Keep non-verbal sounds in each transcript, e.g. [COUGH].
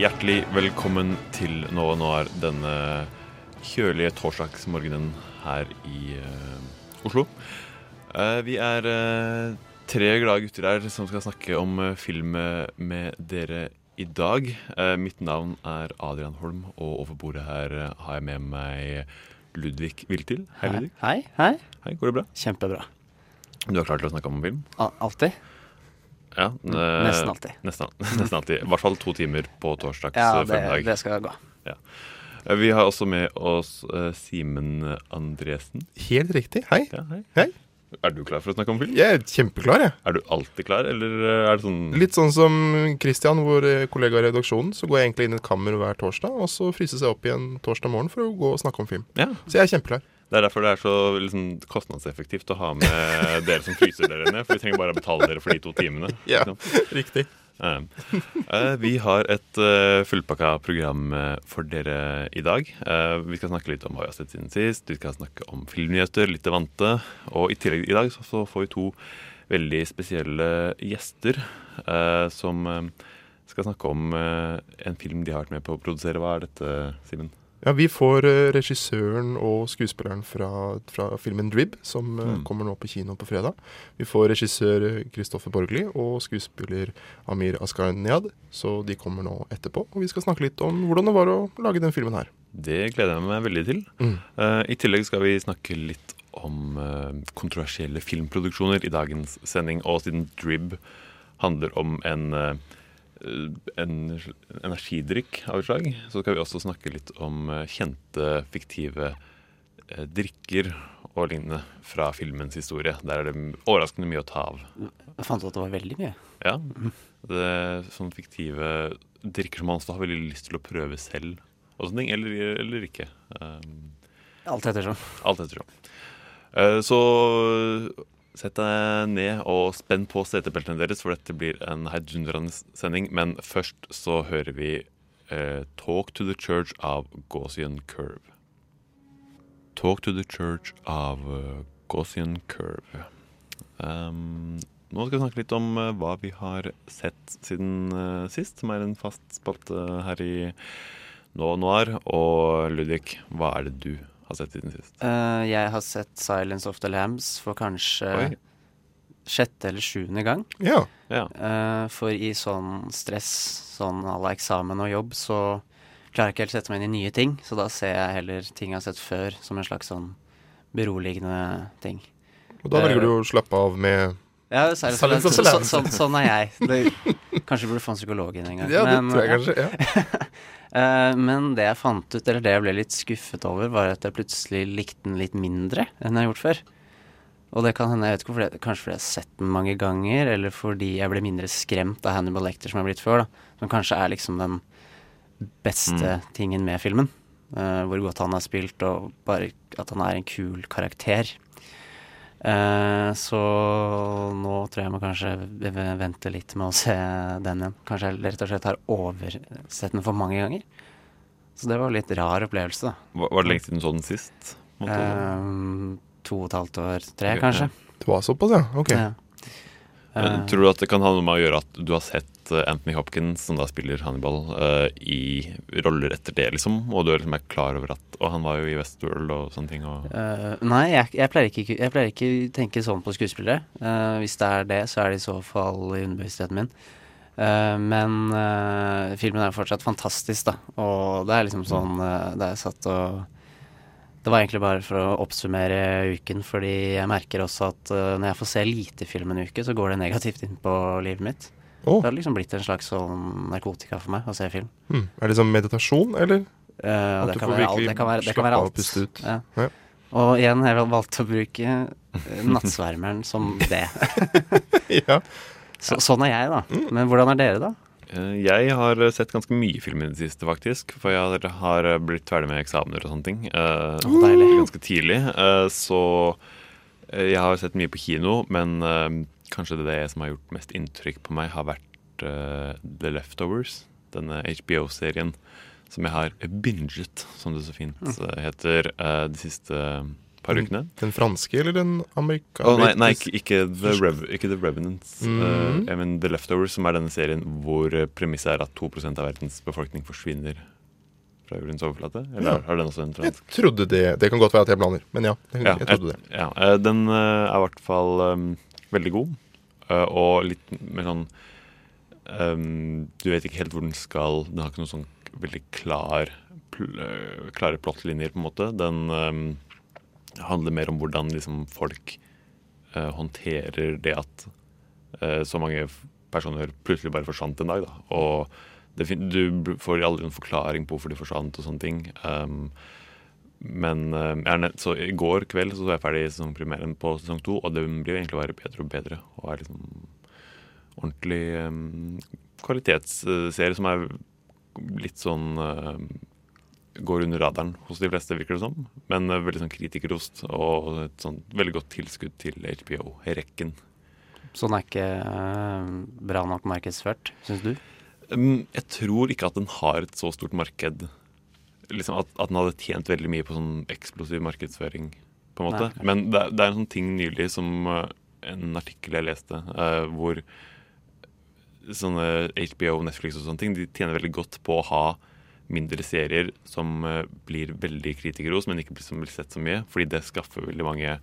Hjertelig velkommen til Nova Noir denne kjølige torsdagsmorgenen her i uh, Oslo. Uh, vi er uh, tre glade gutter her som skal snakke om film med dere i dag. Mitt navn er Adrian Holm, og over bordet her har jeg med meg Ludvig Viltil. Hei, Ludvig. Hei, hei. Hei, Går det bra? Kjempebra. Du er klar til å snakke om film? Al alltid? Ja, eh, Nesten alltid. Nesten, [LAUGHS] nesten alltid. I hvert fall to timer på torsdags Ja, eh, det, formiddag. det skal gå. Ja. Vi har også med oss uh, Simen Andresen. Helt riktig. Hei. Ja, hei. Hei. Er du klar for å snakke om film? Jeg er kjempeklar, jeg. Er du alltid klar, eller eh, er det sånn Litt sånn som Christian, vår eh, kollega i redaksjonen. Så går jeg egentlig inn i et kammer hver torsdag, og så fryser jeg opp igjen torsdag morgen for å gå og snakke om film. Ja, Så jeg er kjempeklar. Det er derfor det er så liksom, kostnadseffektivt å ha med [LAUGHS] dere som fryser dere ned. For vi trenger bare å betale dere for de to timene. Ja. Liksom. [LAUGHS] Riktig. Uh, vi har et uh, fullpakka program eh, for dere i dag. Vi skal snakke litt om hva vi har sett siden sist. Vi skal snakke om filmnyheter, litt det vante. Og i tillegg i dag så, så får vi to veldig spesielle gjester som skal snakke om en film de har vært med på å produsere. Hva er dette, Simen? Ja, Vi får eh, regissøren og skuespilleren fra, fra filmen 'Drib', som eh, Mm. kommer nå på kino på fredag. Vi får regissør eh, Kristoffer Borgli og skuespiller Amir Asghaniad. Så de kommer nå etterpå. Og vi skal snakke litt om hvordan det var å lage den filmen her. Det gleder jeg meg veldig til. Mm. Uh, I tillegg skal vi snakke litt om uh, kontroversielle filmproduksjoner i dagens sending. Og siden Drib handler om en, eh, en energidrikk av et slag, så skal vi også snakke litt om eh, kjente, fiktive eh, drikker og lignende fra filmens historie. Der er det overraskende mye å ta av. Jeg fant ut at det var veldig mye. Ja, det er sånne fiktive drikker som man også har veldig lyst til å prøve selv, og sånne ting, eller, eller ikke. Um, Alt ettersom. alt ettersom. Uh, Så sett deg ned og spenn på setebeltene deres, for dette blir en heidundrende sending. Men først så hører vi eh, 'Talk to the Church' av Gaussian Curve. Talk to the Church av eh, Gaussian Curve. Um, nå skal vi snakke litt om uh, hva vi har sett siden uh, sist, som er en fast spalte her i Nå Noir. Og Ludvig, hva er det du har sett siden sist? Uh, jeg har sett 'Silence of the Lambs' for kanskje Oi. sjette eller sjuende gang. Ja. Ja. Uh, for i sånn stress, sånn à la eksamen og jobb, så klarer jeg ikke helt å sette meg inn i nye ting. Så da ser jeg heller ting jeg har sett før, som en slags sånn beroligende ting. Og da velger du å slappe av med Ja, Silence of. Så, så, sånn er jeg. Det, kanskje burde få en psykolog inn en gang. Ja, det Men, tror jeg kanskje. ja. [LAUGHS] Eh, men det jeg fant ut, eller det jeg ble litt skuffet over, var at jeg plutselig likte den litt mindre enn jeg har gjort før. Og det kan hende, jeg vet ikke hvorfor det, kanskje fordi jeg har sett den mange ganger, eller fordi jeg ble mindre skremt av Hannibal Lecter som jeg har blitt før, da. Som kanskje er liksom den beste tingen med filmen. Uh, hvor godt han har spilt, og bare at han er en kul karakter. Eh, så nå tror jeg må kanskje vente litt med å se den igjen. Kanskje jeg rett og slett har oversett den for mange ganger. Så det var en litt rar opplevelse, da. Var, var det lenge siden du så den sist? Eh, to og et halvt år, tre, okay, kanskje. Det var såpass, ja. Ok. Ja. Men Tror du at det kan ha noe med å gjøre at du har sett eh, Anthony Hopkins, som da spiller Hannibal, uh, i roller etter det, liksom? Og du er liksom er klar over at Og han var jo i Westworld og sånne ting. Og, uh, nei, jeg, jeg, pleier ikke, ikke tenke sånn på skuespillere. Uh, hvis det er det, så er det i så fall i underbevisstheten min. Men filmen er fortsatt fantastisk, da. Og det er liksom sånn uh, er satt og Det var egentlig bare for å oppsummere uken, fordi jeg merker også at uh, når jeg får se lite film en uke, så går det negativt inn på livet mitt. Å, Det har liksom blitt en slags sånn narkotika for meg å se film. Mm. Er det sånn meditasjon, eller? Uh, At det du kan, får være alt, det kan være, det slappe av og alt. puste ut. Ja. Ja. Og igjen, jeg har valgt å bruke eh, nattsvermeren [LAUGHS] som det. ja. Så, sånn er jeg, da. Men hvordan er dere, da? Eh, Jeg har sett ganske mye film i det siste, faktisk. For jeg har- har blitt ferdig med eksamener og sånne ting. eh, deilig. Ganske tidlig. Uh, Så jeg har sett mye på kino, men kanskje det som har gjort mest inntrykk på meg, har vært uh, The Leftovers. Denne HBO-serien som jeg har binget, som det så fint eh, heter, uh, de siste par ukene. Den franske eller den amerikanske? Oh, nei, nei ikke, ikke, The Rev ikke The Revenants. Mm -hmm. uh, jeg mener The Leftovers, som er denne serien hvor premisset er at 2% av verdens befolkning forsvinner fra jordens overflate. Eller Ja. har den også en Jeg trodde det. Det kan godt være at jeg blander, men ja. Jeg, Ja, jeg trodde det. Ja, den er i hvert fall eh, veldig god, eh, og litt mer sånn um, Du vet ikke helt hvor den skal. Den har ikke noen sånn veldig klar pl eh, klare plottlinjer, på en måte. Den um, handler mer om hvordan liksom, folk uh, håndterer det at uh, så mange personer plutselig bare forsvant en dag. Da. Og det, du får aldri en forklaring på hvorfor de forsvant og sånne ting. Um, men eh, nett, så i går kveld så, så jeg ferdig sesongpremieren på sesong to, og det blir jo egentlig bare bedre og bedre. Og er liksom ordentlig um, kvalitetsserie som er litt sånn uh, Går under radaren hos de fleste, virker det som. Men uh, veldig sånn kritikerost og et sånn veldig godt tilskudd til HBO-rekken. Sånn er ikke uh, bra nok markedsført, syns du? Um, jeg tror ikke at den har et så stort marked. Liksom at, at den hadde tjent veldig mye på sånn eksplosiv markedsføring. på en måte. Nei. Men det, det er en sånn ting nylig som uh, en artikkel jeg leste, uh, hvor sånne HBO, Netflix og sånne ting, de tjener veldig godt på å ha mindre serier som uh, blir veldig kritikeros, men ikke blir, som blir sett så mye. Fordi det skaffer veldig mange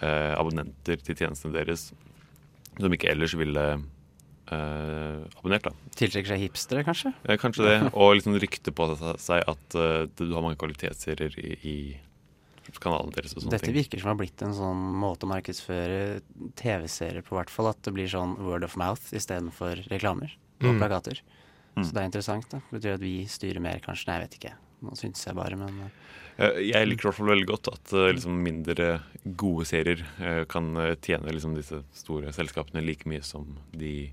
abonnenter til tjenestene deres som ikke ellers ville uh, abonnert. da. Tiltrekker seg hipstere, kanskje? Eh, Kanskje det, [LAUGHS] og liksom rykte på seg at eh, du har mange kvalitetsserier i, i kanalen deres. og sånne Dette ting. virker som har blitt en sånn måte å markedsføre TV-serier på, hvert fall. At det blir sånn word of mouth istedenfor reklamer og Mm. plakater. Så det er interessant. da. Det betyr at vi styrer mer, kanskje. Nei, jeg vet ikke. Nå syns jeg bare, men eh, Eh, Jeg liker i hvert fall veldig godt at eh, liksom mindre gode serier eh, kan eh, tjene liksom disse store selskapene like mye som de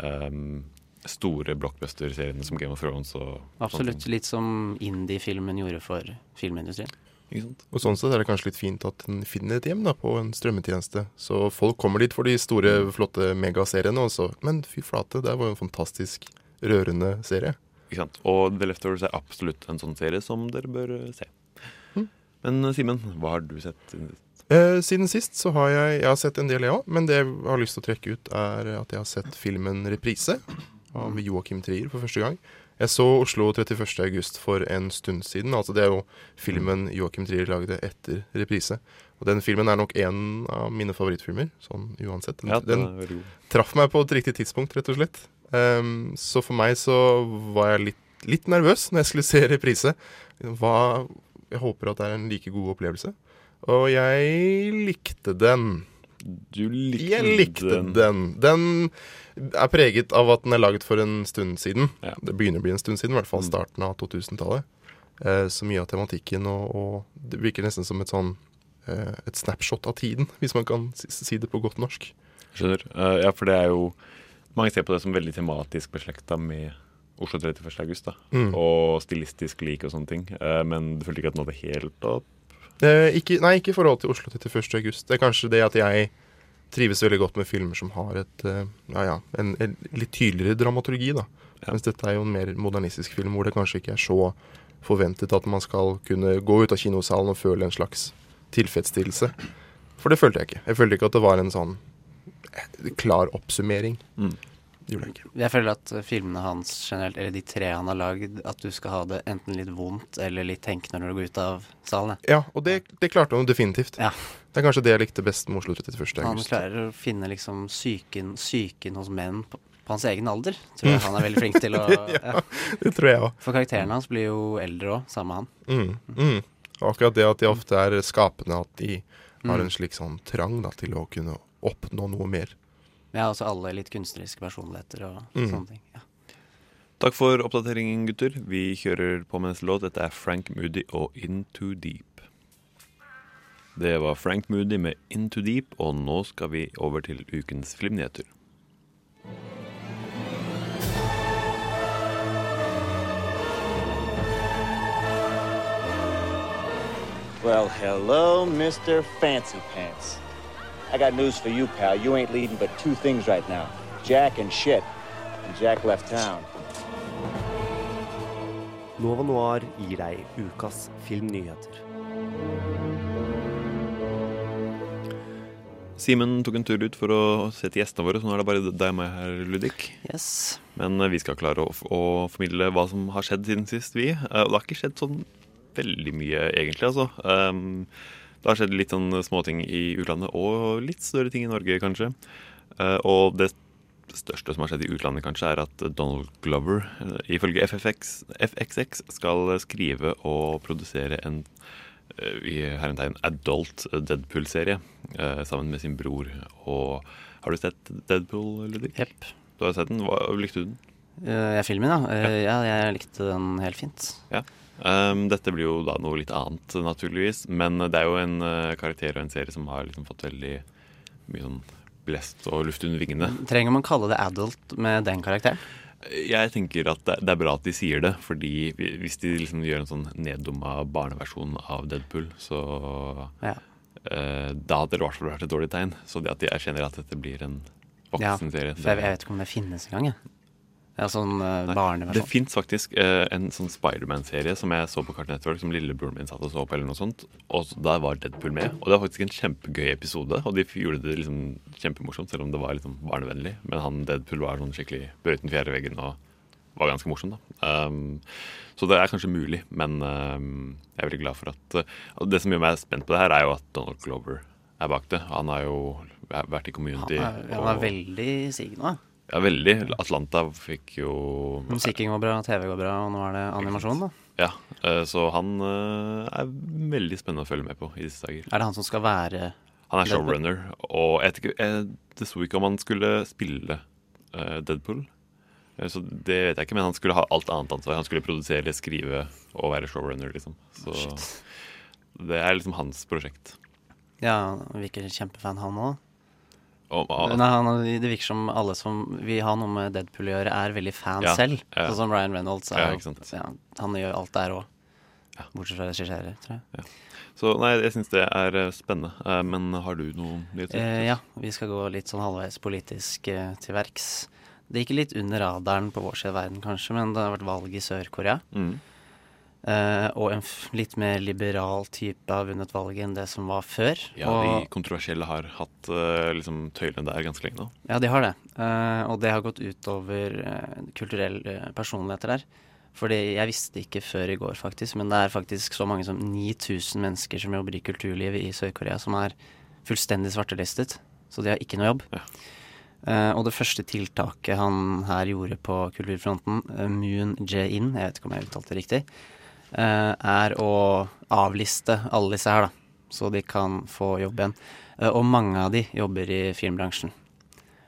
ehm, store blockbuster-seriene som Game of Thrones og absolutt litt som indie-filmen gjorde for filmindustrien. Ikke sant? Og sånn sett er det kanskje litt fint at den finner et hjem da, på en strømmetjeneste. Så folk kommer dit for de store, flotte megaseriene også. Men fy flate, det var jo en fantastisk rørende serie. Ikke sant? Og The Leftovers er absolutt en sånn serie som dere bør se. se. Men Simen, hva har du sett? Eh, siden sist så har jeg, jeg har sett en del, jeg òg. Men det jeg har lyst til å trekke ut, er at jeg har sett filmen 'Reprise' av Joakim Trier for første gang. Jeg så Oslo 31. august for en stund siden. Altså Det er jo filmen Joakim Trier lagde etter 'Reprise'. Og den filmen er nok en av mine favorittfilmer, sånn uansett. Den, Ja, den traff meg på et riktig tidspunkt, rett og slett. Um, så for meg så var jeg litt, litt nervøs når jeg skulle se reprise. Hva, jeg håper at det er en like god opplevelse. Og jeg likte den. Du likte, Jeg likte den. Den er preget av at den er laget for en stund siden. Ja. Det begynner å bli en stund siden, i hvert fall Mm. starten av 2000-tallet. Eh, så mye av tematikken og, og Det virker nesten som et sånn eh, et snapshot av tiden, hvis man kan si det på godt norsk. Skjønner. Uh, ja, for det er jo Mange ser på det som veldig tematisk beslekta med Oslo 31. august. Da. Mm. Og stilistisk lik og sånne ting. Uh, men du følte ikke at den hadde helt opp? Ikke, nei, ikke i forhold til Oslo 31. august. Det er kanskje det at jeg trives veldig godt med filmer som har et, eh, ja, ja, en, en litt tydeligere dramaturgi. da. Ja. Mens dette er jo en mer modernistisk film hvor det kanskje ikke er så forventet at man skal kunne gå ut av kinosalen og føle en slags tilfredsstillelse. For det følte jeg ikke. Jeg følte ikke at det var en sånn eh, klar oppsummering. Mm. Det gjorde jeg ikke. Jeg føler at filmene hans generelt, eller de tre han har lagd, at du skal ha det enten litt vondt eller litt tenkende når du går ut av salen. ja. Ja, og det, det klarte han definitivt. Ja. Det er kanskje det jeg likte best med Oslo 31. Han klarer å finne liksom psyken, psyken hos menn på, på hans egen alder. [LAUGHS] Tror jeg han er veldig flink til å ja. Det tror jeg òg. For karakteren hans blir jo eldre òg, samme han. Mm, mm. Og akkurat det at de ofte er skapende, at de har en slik sånn trang da, til å kunne oppnå noe mer. Ja, altså alle litt kunstneriske personligheter og Mm. sånne ting. Ja. Takk for oppdateringen, gutter. Vi kjører på med neste låt. Dette er Frank Moody og Into Deep. Det var Frank Moody med Into Deep, og nå skal vi over til ukens filmnyheter. Well, hello, Mr. Fancy Pants. I got news for you, pal. You ain't leading but two things right now Jack and shit. And Jack left town. Nova Noir gir deg ukas filmnyheter. Simen tok en tur ut for å se til gjestene våre, så nå er det bare deg og meg her, Ludvig. Yes. Men eh, vi skal klare å, å formidle hva som har skjedd siden sist, vi. Eh, Og det har ikke skjedd sånn veldig mye, egentlig, altså. Um, det har skjedd litt sånn småting i utlandet, og litt større ting i Norge, kanskje. Eh, og det største som har skjedd i utlandet, kanskje, er at Donald Glover, eh, ifølge FFX, FXX, skal skrive og produsere en eh, i herretegn adult Deadpool-serie sammen med sin bror. Og har du sett Deadpool, Ludvig? Jepp. Du har sett den? Hva, likte du den? Uh, jeg filmen, ja. Eh, ja. Jeg likte den helt fint. Ja. Um, dette blir jo da noe litt annet, naturligvis. Men det er jo en uh, karakter og en serie som har liksom fått veldig mye sånn blest og luft under vingene. Trenger man kalle det adult med den karakteren? Jeg tenker at det, er bra at de sier det, fordi hvis de liksom gjør en sånn neddumma barneversjon av Deadpool, så Ja. uh, Da hadde det i hvert fall vært et dårlig tegn. Så det at de erkjenner at dette blir en Ja, voksenserie for jeg, vet ikke om det finnes engang. Ja, sånn uh, Det barneversjon. fins faktisk uh, en sånn Spiderman-serie som jeg så på Cartoon Network, som lillebroren min satt og så på, eller noe sånt. Og der var Deadpool med. Og det var faktisk en kjempegøy episode. Og de gjorde det liksom kjempemorsomt, selv om det var liksom barnevennlig. Men han Deadpool var sånn skikkelig brøyten fjerde veggen og var ganske morsom, da. Um, så det er kanskje mulig, men um, jeg er veldig glad for at uh, Det som gjør meg spent på det her, er jo at Donald Glover er bak det. Han har jo vært i Han community. er, han er og- veldig sigende. Ja, veldig. Atlanta fikk jo Musikken går bra, TV går bra, og nå er det animasjon, da. Ja, eh, så han eh, er veldig spennende å følge med på i disse dager. Er det han som skal være Han er showrunner, og jeg vet ikke, eh, det sto ikke om han skulle spille Deadpool. Så det vet jeg ikke, men han skulle ha alt annet ansvar. Han skulle produsere, skrive og være showrunner, liksom. Så det er liksom hans prosjekt. Ja, virker kjempefan, han òg. Nei, han, det virker som alle som vil ha noe med Deadpool å gjøre, er veldig fan Ja, selv. ja. Sånn som Ryan Reynolds. Er, Ja, han gjør alt der òg. Ja. Bortsett fra regissere, tror jeg. så nei, jeg syns det er eh, spennende. Eh, Men har du noen nyheter? Eh, ja, vi skal gå litt sånn halvveis politisk eh, til verks. Det gikk litt under radaren på vår side av verden, kanskje, men det har vært valg i Sør-Korea. Mm. Eh, og en litt mer liberal type har vunnet valget enn det som var før. Ja, og, de kontroversielle har hatt uh, liksom tøylene der ganske lenge nå. Ja, de har det. Uh, og det har gått utover uh, kulturelle uh, personligheter der. Fordi jeg visste ikke før i går, faktisk, men det er faktisk så mange som 9000 mennesker som jobber i kulturlivet i Sør-Korea, som er fullstendig svartelistet. Så de har ikke noe jobb. Ja. Uh, og det første tiltaket han her gjorde på kulturfronten, uh, Moon Jae-in, jeg vet ikke om jeg uttalte det riktig, er å avliste alle disse her, da. Så de kan få jobb igjen. Eh, og mange av de jobber i filmbransjen.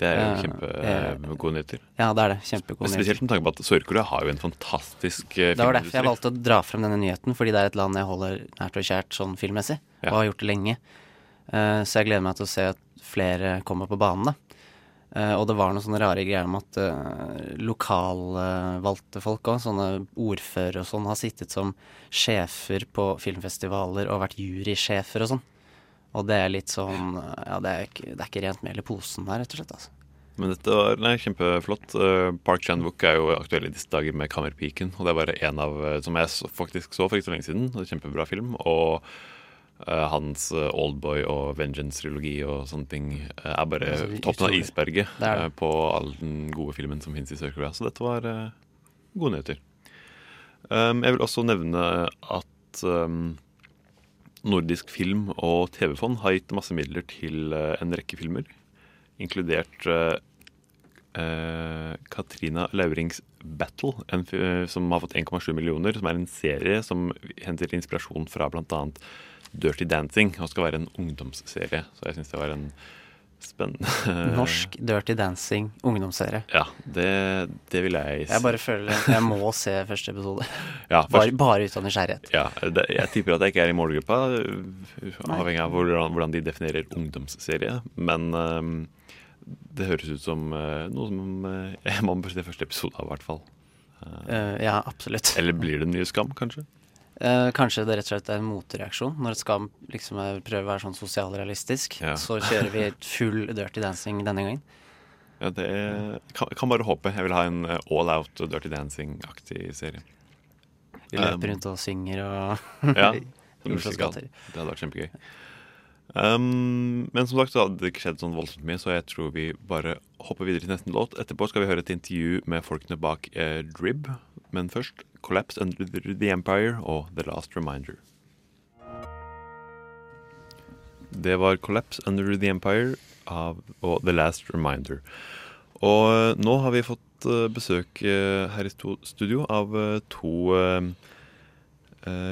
Det er jo Eh, kjempegode nyheter. Ja, det er det. Kjempegode nyheter. Spesielt med tanke på at Sør-Korea har jo en fantastisk filmindustri. Det var derfor jeg valgte å dra frem denne nyheten, fordi det er et land jeg holder nært og kjært sånn filmmessig, og har gjort det lenge. Eh, så jeg gleder meg til å se at flere kommer på banen, da. Eh, og det var noen sånne rare greier om at uh, lokalvalgte folk òg, sånne ordførere og sånn, har sittet som sjefer på filmfestivaler og vært jurysjefer og sånn. Og det er litt sånn Ja, det er ikke, det er ikke rent mel i posen der, rett og slett. altså. Men dette var nei, kjempeflott. Eh, Park Chan-wook er jo aktuell i disse dager med 'Kammerpiken'. Og det er bare en av som jeg faktisk så for ikke så lenge siden. Kjempebra film. Og hans eh, Oldboy og Vengeance-trilogi og sånne ting eh, er bare Altså, toppen av isberget Det det. eh, på all den gode filmen som finnes i Sør-Korea. Så dette var eh, gode nyheter. Um, jeg vil også nevne at um, Nordisk film- og TV-fond har gitt masse midler til eh, en rekke filmer, inkludert Uh, eh, Katrina Laurings 'Battle', en, eh, som har fått 1,7 millioner, som er en serie som henter inspirasjon fra bl.a. Dirty Dancing, og skal være en ungdomsserie. Så jeg syns det var en spennende [LAUGHS] Norsk Dirty Dancing ungdomsserie. Ja, det, det vil jeg si. Jeg bare føler jeg må se første episode. [LAUGHS] ja, Bare, først- bare ut av nysgjerrighet. Ja, det, jeg tipper at jeg ikke er i målgruppa, avhengig av hvordan, hvordan de definerer ungdomsserie. Men um, det høres ut som uh, noe som uh, [LAUGHS] jeg må se første episode av, i hvert fall. Uh, ja, absolutt. Eller blir det en ny Skam, kanskje? Eh, kanskje det rett og slett er en motereaksjon. Når Skam liksom er- prøver å være sånn sosialrealistisk, Ja. så kjører vi full Dirty Dancing denne gangen. Ja, det er, kan, kan bare håpe. Jeg vil ha en eh, all out Dirty Dancing-aktig serie. Vi løper Um, rundt og synger og [LAUGHS] Ja. [LAUGHS] Det hadde vært kjempegøy. Um, men som sagt så hadde det ikke skjedd sånn voldsomt mye, så jeg tror vi bare hopper videre til neste låt. Etterpå skal vi høre et intervju med folkene bak eh, Drib. Men først Collapse Under the Empire og The Last Reminder. Det var Collapse Under the Empire av, og The Last Reminder. Og eh, nå har vi fått eh, besøk eh, her i studio av to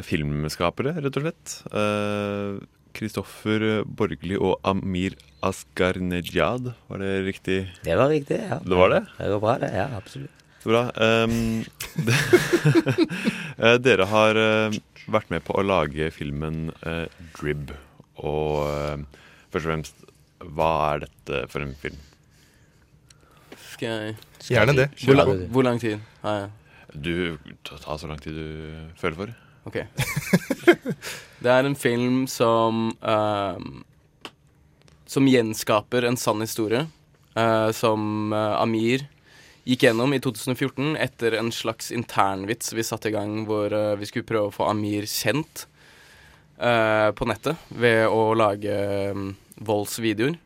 filmskapere, rett og slett. Kristoffer Borgli og Amir Asgarnejad, var det riktig? Det var riktig, ja. Det var det? Det går bra, det. Ja, absolutt. Så bra. Um, [LAUGHS] Eh, Dere har eh, vært med på å lage filmen uh, Drib. Og uh, først og fremst, hva er dette for en film? Skal jeg Gjerne det. Hvor, la, hvor lang tid har jeg? Du, ta, ta så lang tid du føler for. Ok. det er en film som uh, Som gjenskaper en sann historie. Uh, som Amir gikk gjennom i 2014 etter en slags internvits vi satte i gang hvor uh, vi skulle prøve å få Amir kjent uh, på nettet ved å lage um, voldsvideoer.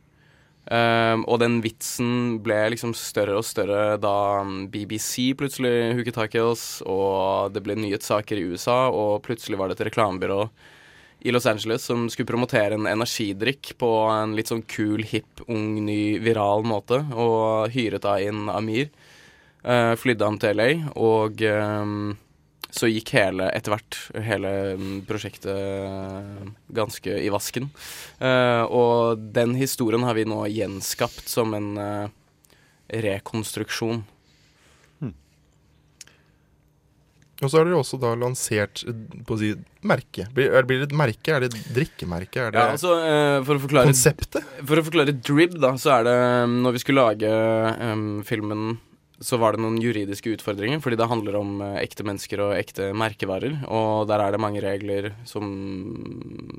Um, og den vitsen ble liksom større og større da um, BBC plutselig hooket tak i oss, og det ble nyhetssaker i USA, og plutselig var det et reklamebyrå i Los Angeles som skulle promotere en energidrikk på en litt sånn kul, hipp, ung, ny, viral måte, og hyret da inn Amir. Uh, flydde han til LA, og um, så gikk hele, etter hvert, hele mm, prosjektet eh, ganske i vasken. Uh, og den historien har vi nå gjenskapt som en uh, rekonstruksjon. Og så har dere også da lansert på å si, merke. Blir, er- blir det et merke? Er det et drikkemerke? Er det Ja, altså, uh, for forklare konseptet? For å forklare Drib, da, så er det um, Når vi skulle lage um, filmen, så var det noen juridiske utfordringer, fordi det handler om eh, ekte mennesker og ekte merkevarer. Og der er det mange regler som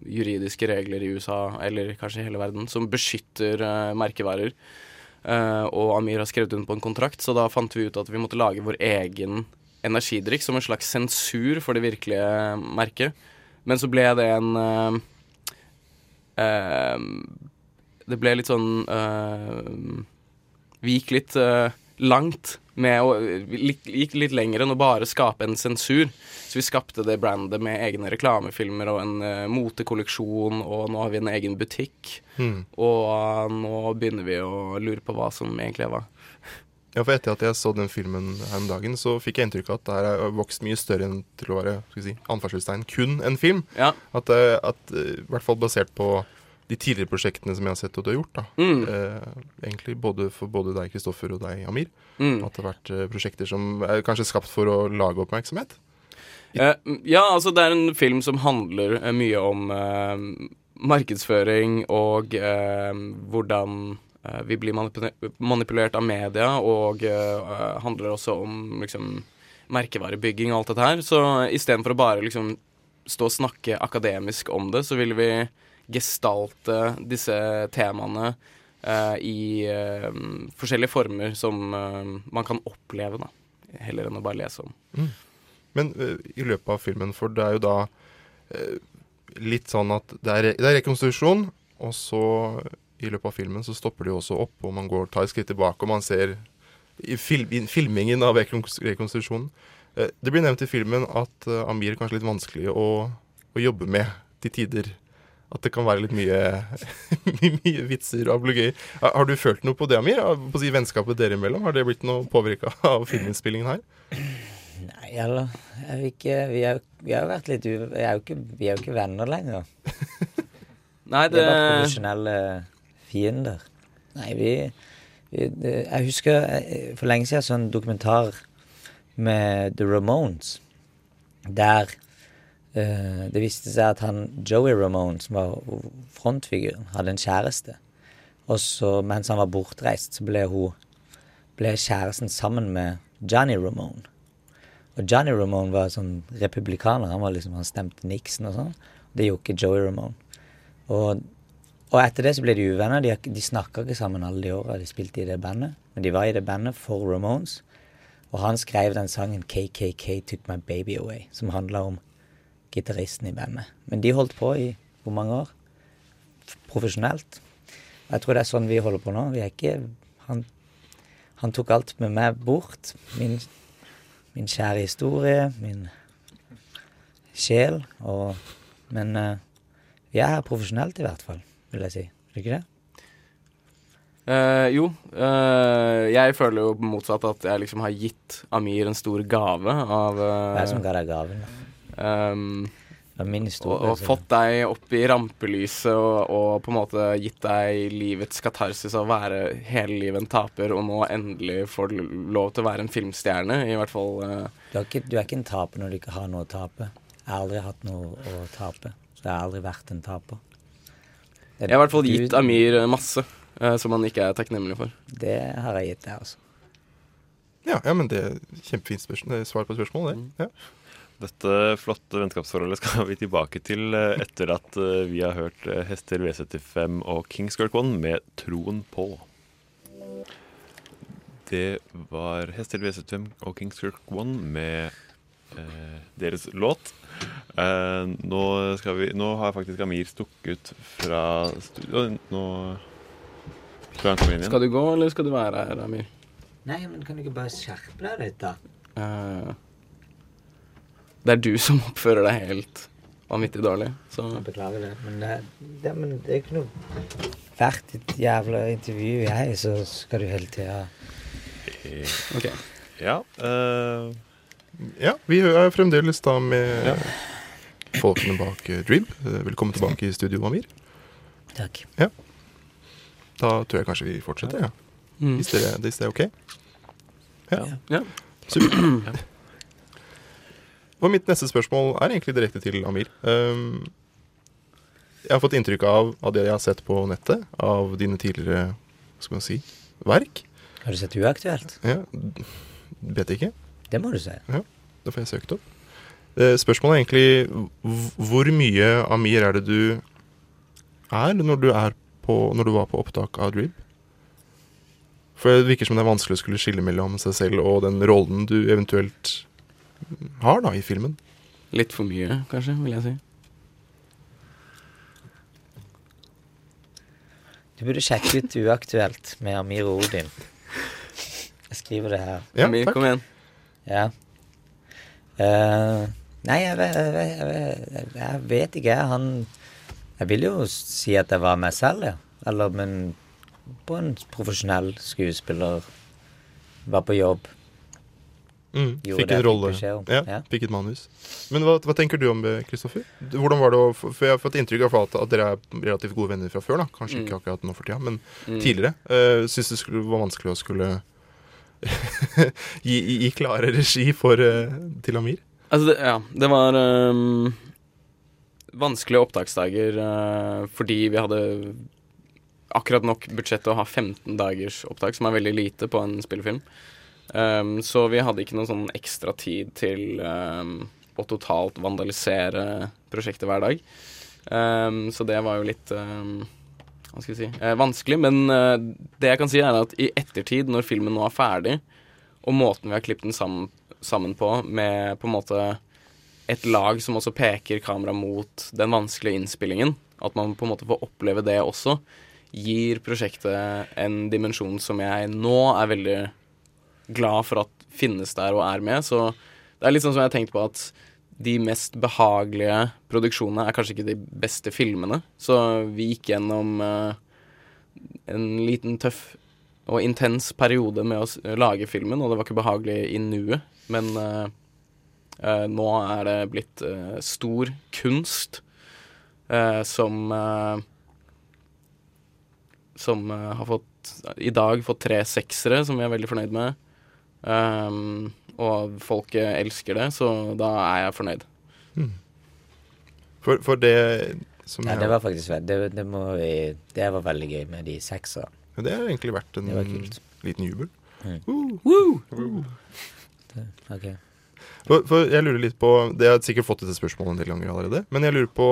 Juridiske regler i USA, eller kanskje i hele verden, som beskytter eh, merkevarer. Eh, og Amir har skrevet under på en kontrakt, så da fant vi ut at vi måtte lage vår egen energidrikk som en slags sensur for det virkelige merket. Men så ble det en eh, eh, Det ble litt sånn eh, Vi gikk litt langt med å gikk litt lenger enn å bare skape en sensur. Så vi skapte det brandet med egne reklamefilmer og en uh, motekolleksjon, og nå har vi en egen butikk. Mm. Og eh, nå begynner vi å lure på hva som egentlig hva. Ja, for etter at jeg så den filmen her om dagen, så fikk jeg inntrykk av at det her har vokst mye større enn til å være skal vi si, kun en film. Ja. At, eh, at I hvert fall basert på de tidligere prosjektene som jeg har sett at du har gjort. da. Mm. Eh, egentlig både for både deg, Kristoffer, og deg, Amir. Mm. At det har vært eh, prosjekter som er kanskje skapt for å lage oppmerksomhet. Eh, ja, altså det er en film som handler eh, mye om eh, markedsføring og eh, hvordan vi blir manipu- manipulert av media, og handler også om liksom merkevarebygging og alt dette her. Så istedenfor å bare liksom stå og snakke akademisk om det, så vil vi gestalte disse temaene uh, i uh, forskjellige former som eh, man kan oppleve, da. Heller enn å bare lese om. Mm. Men i løpet av filmen, for det er jo da litt sånn at det er, det er rekonstruksjon, og så i løpet av filmen så stopper det jo også opp, og man går, tar et skritt tilbake, og man ser i, fil, i filmingen av rekonstruksjonen Det blir nevnt i filmen at Amir er kanskje litt vanskelig å, å jobbe med til tider. At det kan være litt mye, [LAUGHS] mye vitser og ablegøyer. Har du følt noe på det, Amir? På å si Vennskapet dere imellom? Har det blitt noe påvirka av filminnspillingen her? Nei, eller jeg vil ikke, vi, har, vi har jo vært litt u... Vi er jo ikke, vi er jo ikke venner lenger. [LAUGHS] Nei, Vi er bare profesjonelle fiender. Nei, vi, vi det, Jeg husker eh, for lenge siden så sånn dokumentar med The Ramones, der det viste seg at han Joey Ramone, som var frontfiguren, hadde en kjæreste. Og så mens han var bortreist, så ble hun ble kjæresten sammen med Johnny Ramone. Og Johnny Ramone var sånn republikaner. Han var liksom, han stemte Nixon og sånn. Det gjorde ikke Joey Ramone. Og, og etter det så ble de uvenner. De, de snakka ikke sammen alle de åra de spilte i det bandet. Men de var i det bandet for Ramones. Og han skrev den sangen 'KKK Took My Baby Away', som handla om gitaristen i bandet. Men de holdt på i hvor mange år? Profesjonelt. Jeg tror det er sånn vi holder på nå. Vi er ikke Han, han tok alt med meg bort. Min, min kjære historie, min sjel. Og, men uh, vi er her profesjonelt, i hvert fall, vil jeg si. Er det ikke det? Uh, jo, uh, jeg føler jo motsatt at jeg liksom har gitt Amir en stor gave av uh, Hva er det som ga deg gaven? det historie. og, og fått deg opp i rampelyset og, og på en måte gitt deg livets katarsis av å være hele livet en taper, og nå endelig får du lov til å være en filmstjerne, i hvert fall. Uh. Du er, ikke, du er ikke en taper når du ikke har noe å tape. Jeg har aldri hatt noe å tape. Så jeg har aldri vært en taper. Det- jeg har i hvert fall du- gitt Amir masse uh, som han ikke er takknemlig for. Det har jeg gitt deg, altså. Ja, ja, men det er kjempefint spørsmål. det er svar på spørsmålet, Mm. det. Ja. Dette flotte vennskapsforholdet skal vi tilbake til eh, etter at eh, vi har hørt eh, Hester V75 og Kings Girl One med Troen på. Det var Hester V75 og Kings Girl One med eh, deres låt. Eh, nå, skal vi, nå har faktisk Amir stukket fra studio. Nå skal han komme inn igjen. Skal du gå, eller skal du være her, Amir? Nei, men kan du ikke bare skjerpe deg litt, da? Eh, det er du som oppfører deg helt vanvittig dårlig, så Jeg beklager det, men det, det, men det er ikke noe Hvert et jævla intervju jeg, så skal du hele tida Ok. Ja. Uh... Ja, vi er fremdeles da med folkene bak eh, Drib. Eh, Velkommen tilbake i studio, Amir. Takk. Ja. Da tror jeg kanskje vi fortsetter, ja. Mm. Hvis, dere, hvis det er ok? Ja. Ja. Supert. [CLEARS THROAT] Og mitt neste spørsmål er egentlig direkte til Amir. Um, jeg har fått inntrykk av, av det jeg har sett på nettet, av dine tidligere hva skal man si, verk. Har du sett Uaktuelt? Ja, vet ikke. Det må du se. Ja, det får jeg søkt opp. Eh, Spørsmålet er egentlig hvor mye Amir er det du er når du, er på, når du var på opptak av Drib? For det virker som det er vanskelig å skulle skille mellom seg selv og den rollen du eventuelt har da i filmen. Litt for mye, kanskje, vil jeg si. Du burde sjekke ut Uaktuelt med Amir og Odin. Jeg skriver det her. Ja, Amir, takk. kom igjen. Ja. Uh, nei, jeg vet, jeg, vet, jeg, vet, jeg vet ikke. Han Jeg vil jo si at jeg var meg selv, ja. Eller, men på en profesjonell skuespiller. Var på jobb. Mm, fikk en rolle. Fikk. Ja, Ja. Fikk et manus. Men hva, hva tenker du om det, Kristoffer? Hvordan var det å For jeg har fått inntrykk av at, at dere er relativt gode venner fra før. da Kanskje Mm. ikke akkurat nå for tida, men Mm. tidligere. Uh, Syns det skulle, var vanskelig å skulle [LAUGHS] gi, gi, gi klare regi for, uh, til Amir? Altså, det, ja, det var um, vanskelige opptaksdager uh, fordi vi hadde akkurat nok budsjett til å ha 15 dagers opptak, som er veldig lite på en spillefilm. Ehm, så vi hadde ikke noe sånn ekstra tid til um, å totalt vandalisere prosjektet hver dag. Um, så det var jo litt hva skal vi si, eh, vanskelig. Men uh, det jeg kan si, er at i ettertid, når filmen nå er ferdig, og måten vi har klippet den sammen, sammen på, med på en måte et lag som også peker kamera mot den vanskelige innspillingen, at man på en måte får oppleve det også, gir prosjektet en dimensjon som jeg nå er veldig glad for at finnes der og er med. Så det er litt sånn som jeg har tenkt på at de mest behagelige produksjonene er kanskje ikke de beste filmene. Så vi gikk gjennom uh, en liten tøff og intens periode med å lage filmen, og det var ikke behagelig i nuet. Men uh, uh, nå er det blitt stor kunst som Som har fått i dag fått tre seksere, som vi er veldig fornøyd med. Um, og folk elsker det, så da er jeg fornøyd. For, for det som Ja, jeg- det var faktisk det, det, må vi, det var veldig gøy med de seksa. Ja, det har egentlig vært en liten jubel. Mm. Woo! Woo! Woo! Ok. For, for jeg lurer litt på Det har sikkert fått dette spørsmålet en del ganger allerede. Men jeg lurer på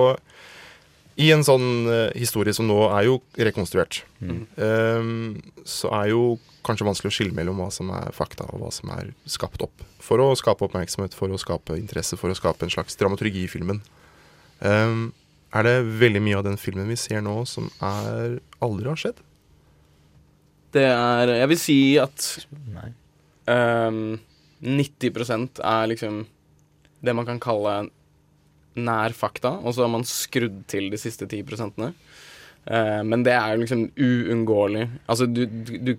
I en sånn uh, historie som nå er jo rekonstruert, Mm. um, så er jo kanskje vanskelig å skille mellom hva som er fakta, og hva som er skapt opp. For å skape oppmerksomhet, for å skape interesse, for å skape en slags dramaturgi i filmen. Um, er det veldig mye av den filmen vi ser nå, som er aldri har skjedd? Det er Jeg vil si at Nei. Um, 90% er liksom det man kan kalle nær fakta, og så har man skrudd til de siste 10 prosentene. Eh, men det er liksom uunngåelig. Altså, du, du, du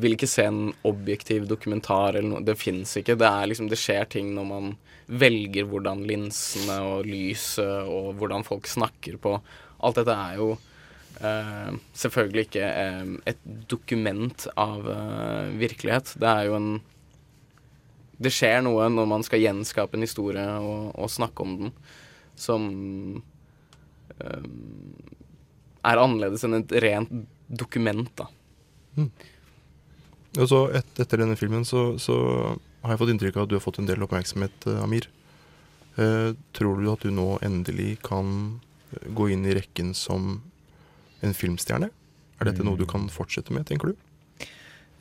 vil ikke se en objektiv dokumentar eller noe. Det fins ikke. Det er liksom Det skjer ting når man velger hvordan linsene og lyset og hvordan folk snakker på Alt dette er jo eh, selvfølgelig ikke eh, et dokument av eh, virkelighet. Det er jo en Det skjer noe når man skal gjenskape en historie og, og snakke om den, som um, er annerledes enn et rent dokument, da. Og så et, Etter denne filmen så, så har jeg fått inntrykk av at du har fått en del oppmerksomhet, eh, Amir. Eh, tror du at du nå endelig kan eh, gå inn i rekken som en filmstjerne? Er dette noe du kan fortsette med, tenker du?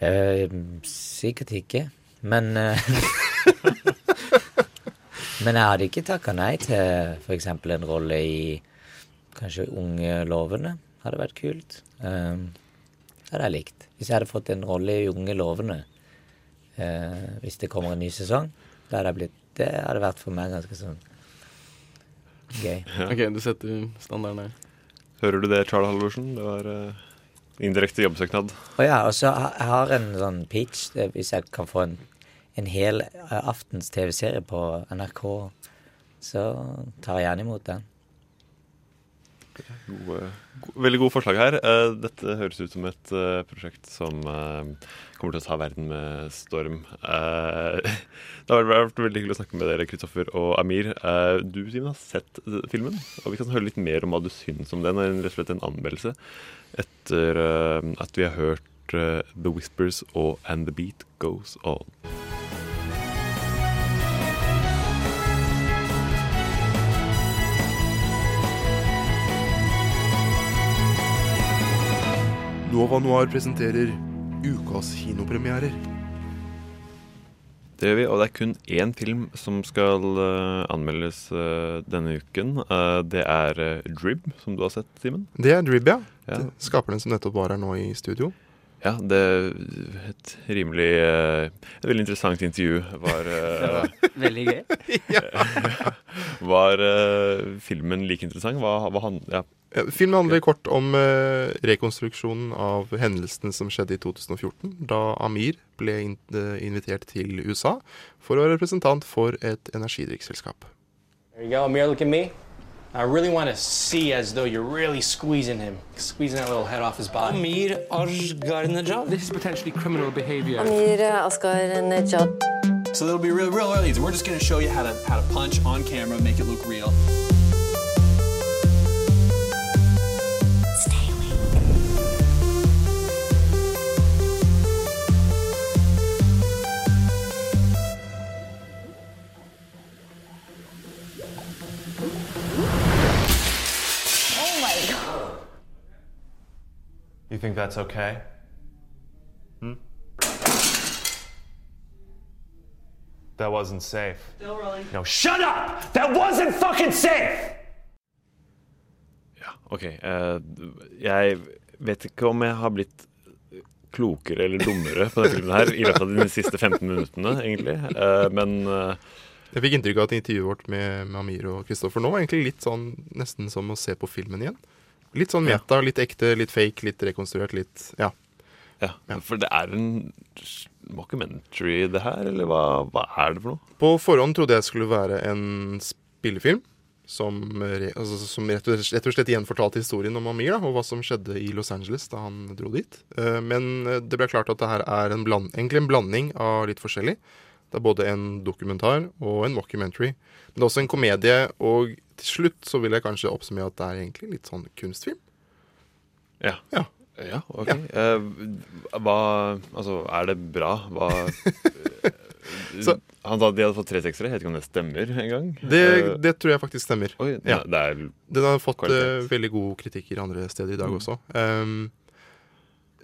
Eh, sikkert ikke, men eh, [LAUGHS] [LAUGHS] Men jeg hadde ikke takka nei til f.eks. en rolle i kanskje Unge lovende. Hadde vært kult. Um, hadde jeg likt. Hvis jeg hadde fått en rolle i Unge lovende, uh, hvis det kommer en ny sesong, da hadde jeg blitt Det hadde vært for meg ganske sånn gøy. OK, du setter standarden her. Hører du det, Charles Halvorsen? Det var uh, indirekte jobbsøknad. Å ja, og så har jeg en sånn pitch, det, hvis jeg kan få en, en hel eh, aftens TV-serie på NRK, så tar jeg gjerne imot den. Gode, gode, veldig gode forslag her. Eh, dette høres ut som et eh, prosjekt som kommer til å ta verden med storm. [LAUGHS] Det har vært veldig hyggelig å snakke med dere, Kristoffer og Amir. Du, Simon, har sett filmen, og vi kan høre litt mer om hva du syns om den. Rett og slett en anmeldelse etter at vi har hørt The Whispers og And The Beat Goes On. Nova Noir presenterer ukas kinopremierer. Det gjør vi, og det er kun én film som skal uh, anmeldes uh, denne uken. Uh, det er Drib, som du har sett, Simen. Det er Drib, ja. Ja. Skaperen som nettopp var her nå i studio. Ja, det er et rimelig Et veldig interessant intervju var [LAUGHS] Veldig gøy. [LAUGHS] Var filmen like interessant? Hva, hva han, ja. Filmen handler kort om uh, rekonstruksjonen av hendelsene som skjedde i 2014, da Amir ble in eh, invitert til USA for å være representant for et energidrikkselskap. There you go, Amir, look at me. I really want to see as though you're really squeezing him, squeezing that little head off his body. Amir Ashgarnejad. This is potentially criminal behavior. Amir Nejad. So it'll be real, real early. We're just going to show you how to how to punch on camera, make it look real. You think that's okay? Hmm? That wasn't safe. Still rolling. No, shut up! That wasn't fucking safe! OK. Uh, jeg vet ikke om jeg har blitt klokere eller dummere på denne filmen her i løpet av de siste 15 minuttene, egentlig. Uh, men uh, Jeg fikk inntrykk av at intervjuet vårt med, med Amir og Kristoffer nå var egentlig litt sånn nesten som å se på filmen igjen. Litt sånn meta, litt ekte, litt fake, litt rekonstruert, litt Ja. ja, For det er en mockumentary, det her? Eller hva, hva er det for noe? På forhånd trodde jeg skulle være en spillefilm. Som, altså, som rett, og, rett og slett igjen fortalte historien om Amir da, og hva som skjedde i Los Angeles da han dro dit. Eh, men eh, det ble klart at det her er en bland, egentlig en blanding av litt forskjellig. Det er både en dokumentar og en mockumentary. Men det er også en komedie, og til slutt så vil jeg kanskje oppsummere at det er egentlig litt sånn kunstfilm. Ja. Ja. Ja, ok. Eh, hva Altså, er det bra? Hva [LAUGHS] Så- Han sa at de hadde fått tre seksere. Jeg vet ikke om det stemmer engang. Det, Eh, det tror jeg faktisk stemmer. Oi, Ja. det Den har fått uh, eh, veldig gode kritikker andre steder i dag Mm. også. Um,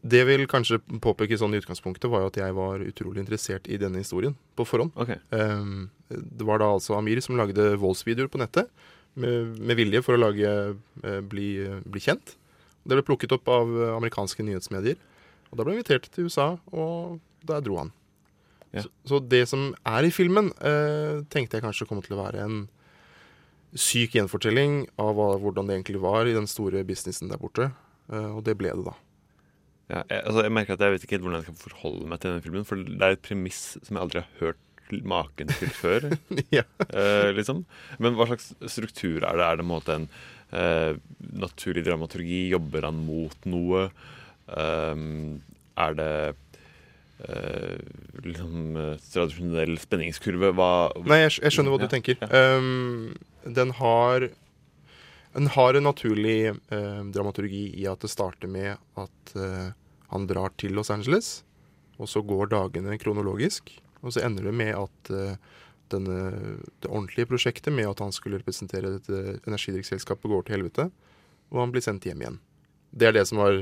det jeg vil kanskje påpeke sånn i utgangspunktet, var jo at jeg var utrolig interessert i denne historien på forhånd. Okay. Um, det var da altså Amir som lagde voldsvideoer på nettet, med, med vilje for å lage, uh, bli, bli kjent. Det ble plukket opp av eh, amerikanske nyhetsmedier. Og da ble han invitert til USA, og der dro han. Ja. Så, så det som er i filmen, uh, tenkte jeg kanskje kom til å være en syk gjenfortelling av hva, hvordan det egentlig var i den store businessen der borte. Og det ble det, da. Ja, jeg, altså, jeg merker at jeg vet ikke helt hvordan jeg skal forholde meg til denne filmen. For det er et premiss som jeg aldri har hørt maken til før. [LAUGHS] Ja. eh, liksom. Men hva slags struktur er det? Er det en måte en eh, naturlig dramaturgi? Jobber han mot noe? Um, er det eh, liksom eh, tradisjonell spenningskurve? Hva Nei, jeg, jeg skjønner hva du tenker. ja. Um, den har Den har en naturlig eh, dramaturgi i at det starter med at eh, han drar til Los Angeles, og så går dagene kronologisk. Og så ender det med at eh, denne, det ordentlige prosjektet med at han skulle representere dette energidrikkselskapet, går til helvete, og han blir sendt hjem igjen. Det er det som har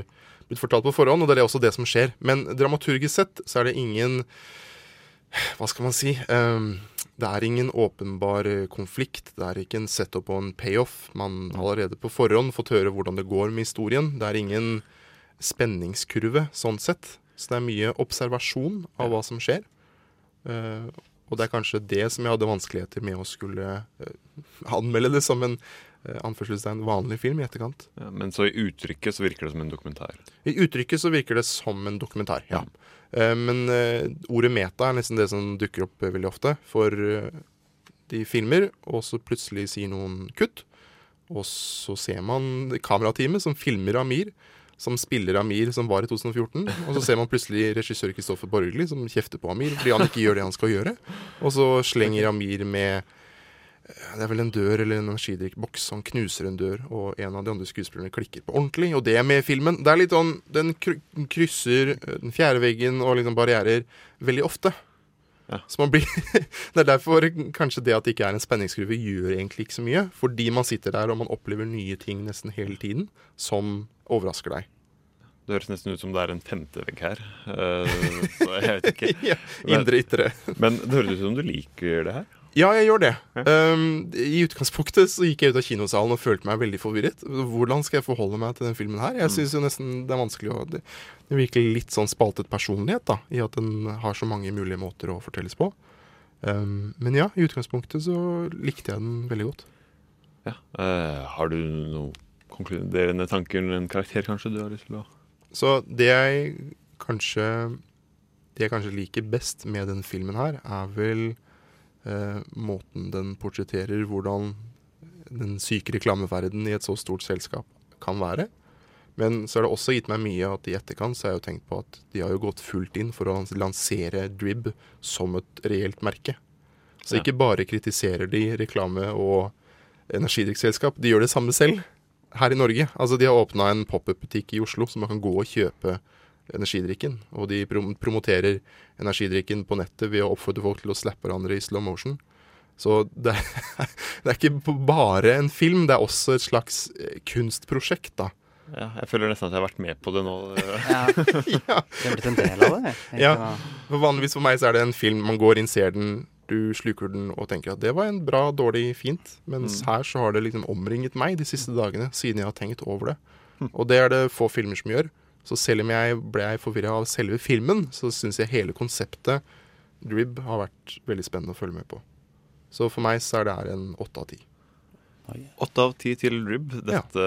blitt fortalt på forhånd, og det er også det som skjer. Men dramaturgisk sett så er det ingen Hva skal man si? Ehm, det er ingen åpenbar eh, konflikt. Det er ikke en setup og en payoff. Man har allerede på forhånd fått høre hvordan det går med historien. Det er ingen spenningskurve sånn sett. Så det er mye observasjon av hva som skjer. Uh, og det er kanskje det som jeg hadde vanskeligheter med å skulle uh, anmelde det som en uh, anførselstegn vanlig film i etterkant. ja, Men så i uttrykket så virker det som en dokumentar. I uttrykket så virker det som en dokumentar, ja. Mm. men eh, ordet meta er nesten det som dukker opp eh, veldig ofte. For eh, de filmer, og så plutselig sier noen kutt. Og så ser man kamerateamet som filmer Amir, som spiller Amir som var i 2014. Og så ser man plutselig regissør Kristoffer Borgli som kjefter på Amir fordi han ikke gjør det han skal gjøre. Og så slenger Amir med eh, det er vel en dør eller en energidrikkboks. Han knuser en dør, og en av de andre skuespillerne klikker på ordentlig. Og det med filmen. Det er litt sånn, Den krysser eh, den fjerde veggen og liksom barrierer veldig ofte. Så man blir [LAUGHS] Det er derfor kanskje det at det ikke er en spenningsgruve, gjør egentlig ikke så mye. Fordi man sitter der og man opplever nye ting nesten hele tiden som overrasker deg. Det høres nesten ut som det er en femte vegg her. Uh, så jeg vet ikke. [LAUGHS] Ja, indre, ytre. Men det høres ut som du liker det her. Ja, jeg gjør det. Um, I utgangspunktet så gikk jeg ut av kinosalen og følte meg veldig forvirret. Hvordan skal jeg forholde meg til den filmen her? Jeg syns jo nesten det er vanskelig å Det, det virker litt sånn spaltet personlighet, da, i at den har så mange mulige måter å fortelles på. Um, men ja, i utgangspunktet så likte jeg den veldig godt. Ja. Uh, har du noen konkluderende tanker, en karakter kanskje du har lyst til å Så det jeg kanskje Det jeg kanskje liker best med den filmen her, er vel måten den portretterer hvordan den syke reklameverdenen i et så stort selskap kan være. Men så har det også gitt meg mye at i etterkant så har jeg jo tenkt på at de har jo gått fullt inn for å lansere Drib som et reelt merke. Så Ja. ikke bare kritiserer de reklame og energidrikkselskap, de gjør det samme selv her i Norge. Altså De har åpna en pop-up-butikk i Oslo, som man kan gå og kjøpe energidrikken. Og de prom promoterer energidrikken på nettet ved å oppfordre folk til å slappe hverandre i slow motion. Så det er, [LAUGHS] det er ikke bare en film, det er også et slags eh, kunstprosjekt, da. Ja, jeg føler nesten at jeg har vært med på det nå. Ja. [LAUGHS] ja. Du har blitt en del av det. Ja. For vanligvis for meg så er det en film man går inn, ser den, du sluker den og tenker at det var en bra, dårlig, fint. Mens Mm. her så har det liksom omringet meg de siste dagene, siden jeg har tenkt over det. Og det er det få filmer som gjør. Så selv om jeg ble forvirra av selve filmen, så syns jeg hele konseptet Drib har vært veldig spennende å følge med på. Så for meg så er det her en åtte av ti. Åtte av ti til Drib. Dette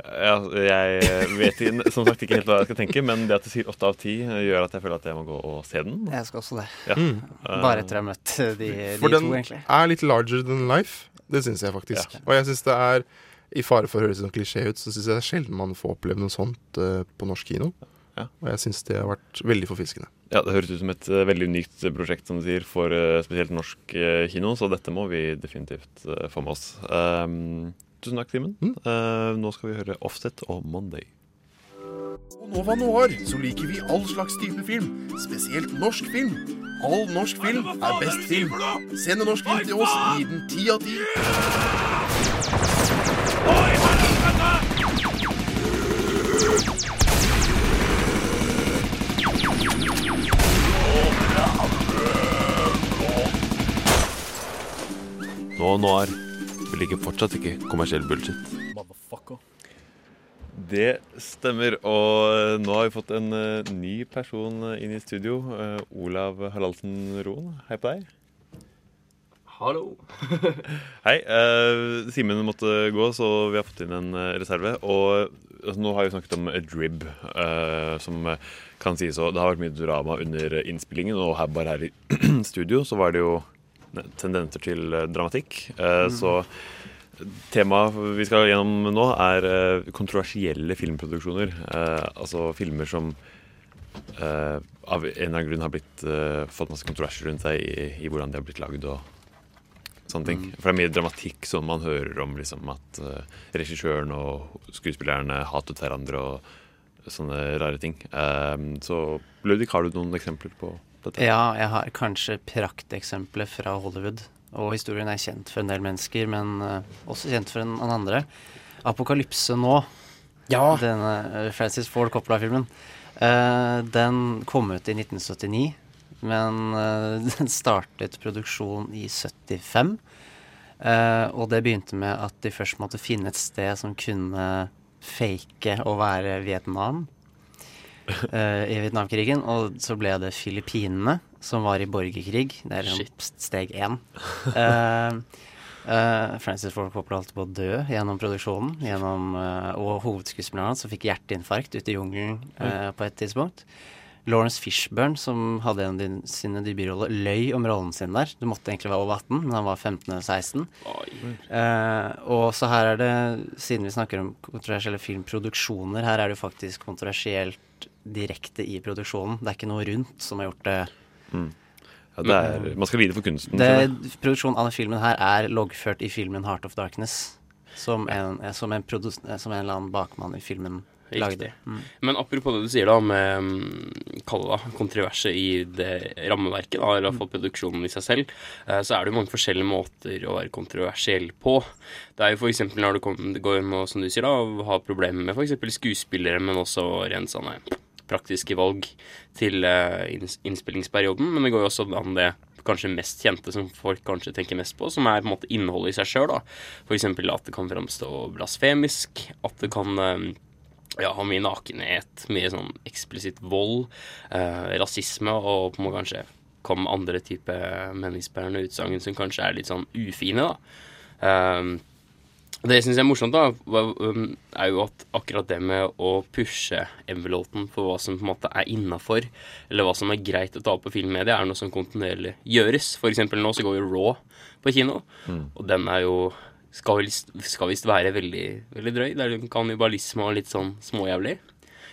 ja, Jeg vet som sagt ikke helt hva jeg skal tenke, men det at du sier åtte av ti, gjør at jeg føler at jeg må gå og se den. Jeg skal også det. Ja. Mm. Bare etter å ha møtt de, de For den er litt larger than life. Det syns jeg faktisk. Og jeg syns det er I fare for å høres sånn klisjé ut, så syns jeg det er sjelden man får oppleve noe sånt uh, på norsk kino. Ja. Og jeg syns det har vært veldig forfriskende. Ja, Det høres ut som et uh, veldig unikt prosjekt som du sier, for uh, spesielt norsk eh, kino, så dette må vi definitivt eh, få med oss. Um, tusen takk, Simen. Eh, nå skal vi høre Offset og Monday. På Nova Noir så liker vi all slags type film, spesielt norsk film. All norsk film er best film. Send en norsk film til oss, gi den ti av ti. Nå og Noir. Vi liker fortsatt ikke kommersiell bullshit. Det stemmer. Og nå har vi fått en eh, ny person eh, inn i studio. Eh, Olav Haraldsen Roen. Hei på deg. Hallo. [LAUGHS] Hei. Uh, Simen måtte gå, så vi har fått inn en eh, reserve. Og altså, nå har vi snakket om drib, eh, som kan sies å Det har vært mye drama under innspillingen, og her bare her i [CLEARS THROAT] studio så var det jo tendenser til dramatikk. Uh, Mm. Så temaet vi skal gjennom nå, er kontroversielle filmproduksjoner. Altså filmer som av en eller annen grunn har blitt, fått masse kontroverser rundt seg i, i hvordan de har blitt lagd. og sånne ting. Mm. For det er mye dramatikk som man hører om liksom, at uh, regissøren og skuespillerne hatet hverandre og sånne rare ting. Um, så Ludvig, har du noen eksempler på dette? Ja, jeg har kanskje prakteksempler fra Hollywood. Og historien er kjent for en del mennesker, men uh, også kjent for en, en andre. 'Apokalypse nå', denne eh, Francis Ford Coppola-filmen, uh, den kom ut i 1979. Men eh, [LAUGHS] den startet produksjon i 75. Eh, og det begynte med at de først måtte finne et sted som kunne fake å være Vietnam [LAUGHS] eh, i Vietnamkrigen. Og så ble det Filippinene, som var i borgerkrig. Det er liksom steg én. Uh, [LAUGHS] eh, Francis Ford Coppola holdt på å dø gjennom produksjonen. Gjennom, uh, og hovedskuespilleren hans fikk hjerteinfarkt ute i jungelen på et tidspunkt. Lawrence Fishburne, som hadde en av sine debutroller, løy om rollen sin der. Du måtte egentlig være over 18, men han var 15 eller 16. Eh, og så her er det, siden vi snakker om kontroversielle filmproduksjoner, her er det jo faktisk kontroversielt direkte i produksjonen. Det er ikke noe rundt som har gjort det Mm. Ja, det er, man skal lide for kunsten. det. Produksjonen av denne filmen her er loggført i filmen 'Heart of Darkness'. Som en, som en, som en eller annen bakmann i filmen. Riktig. Mm. Men apropos det du sier da med mm, kall det kontroverset i det rammeverket, da, eller i hvert fall produksjonen i seg selv, eh, så er det jo mange forskjellige måter å være kontroversiell på. Det er jo f.eks. når du går inn og som du sier, da, å ha problemer med f.eks. skuespillere, men også rent sånne praktiske valg til eh, innspillingsperioden. Men det går jo også an det kanskje mest kjente som folk kanskje tenker mest på, som er på en måte innholdet i seg sjøl. F.eks. at det kan framstå blasfemisk, at det kan eh, ja, har mye nakenhet, mye sånn eksplisitt vold, eh, rasisme og på måte kanskje komme andre type meningsbærende utsagn som kanskje er litt sånn ufine, da. Eh, det syns jeg er morsomt, da, um, er jo at akkurat det med å pushe envelopen for hva som på en måte er innafor, eller hva som er greit å ta opp på filmmedia, er noe som kontinuerlig gjøres. For eksempel nå så går jo Raw på kino, og den er jo skal visst skal visst være veldig, veldig drøy. Det er jo kannibalisme og litt sånn småjævlig.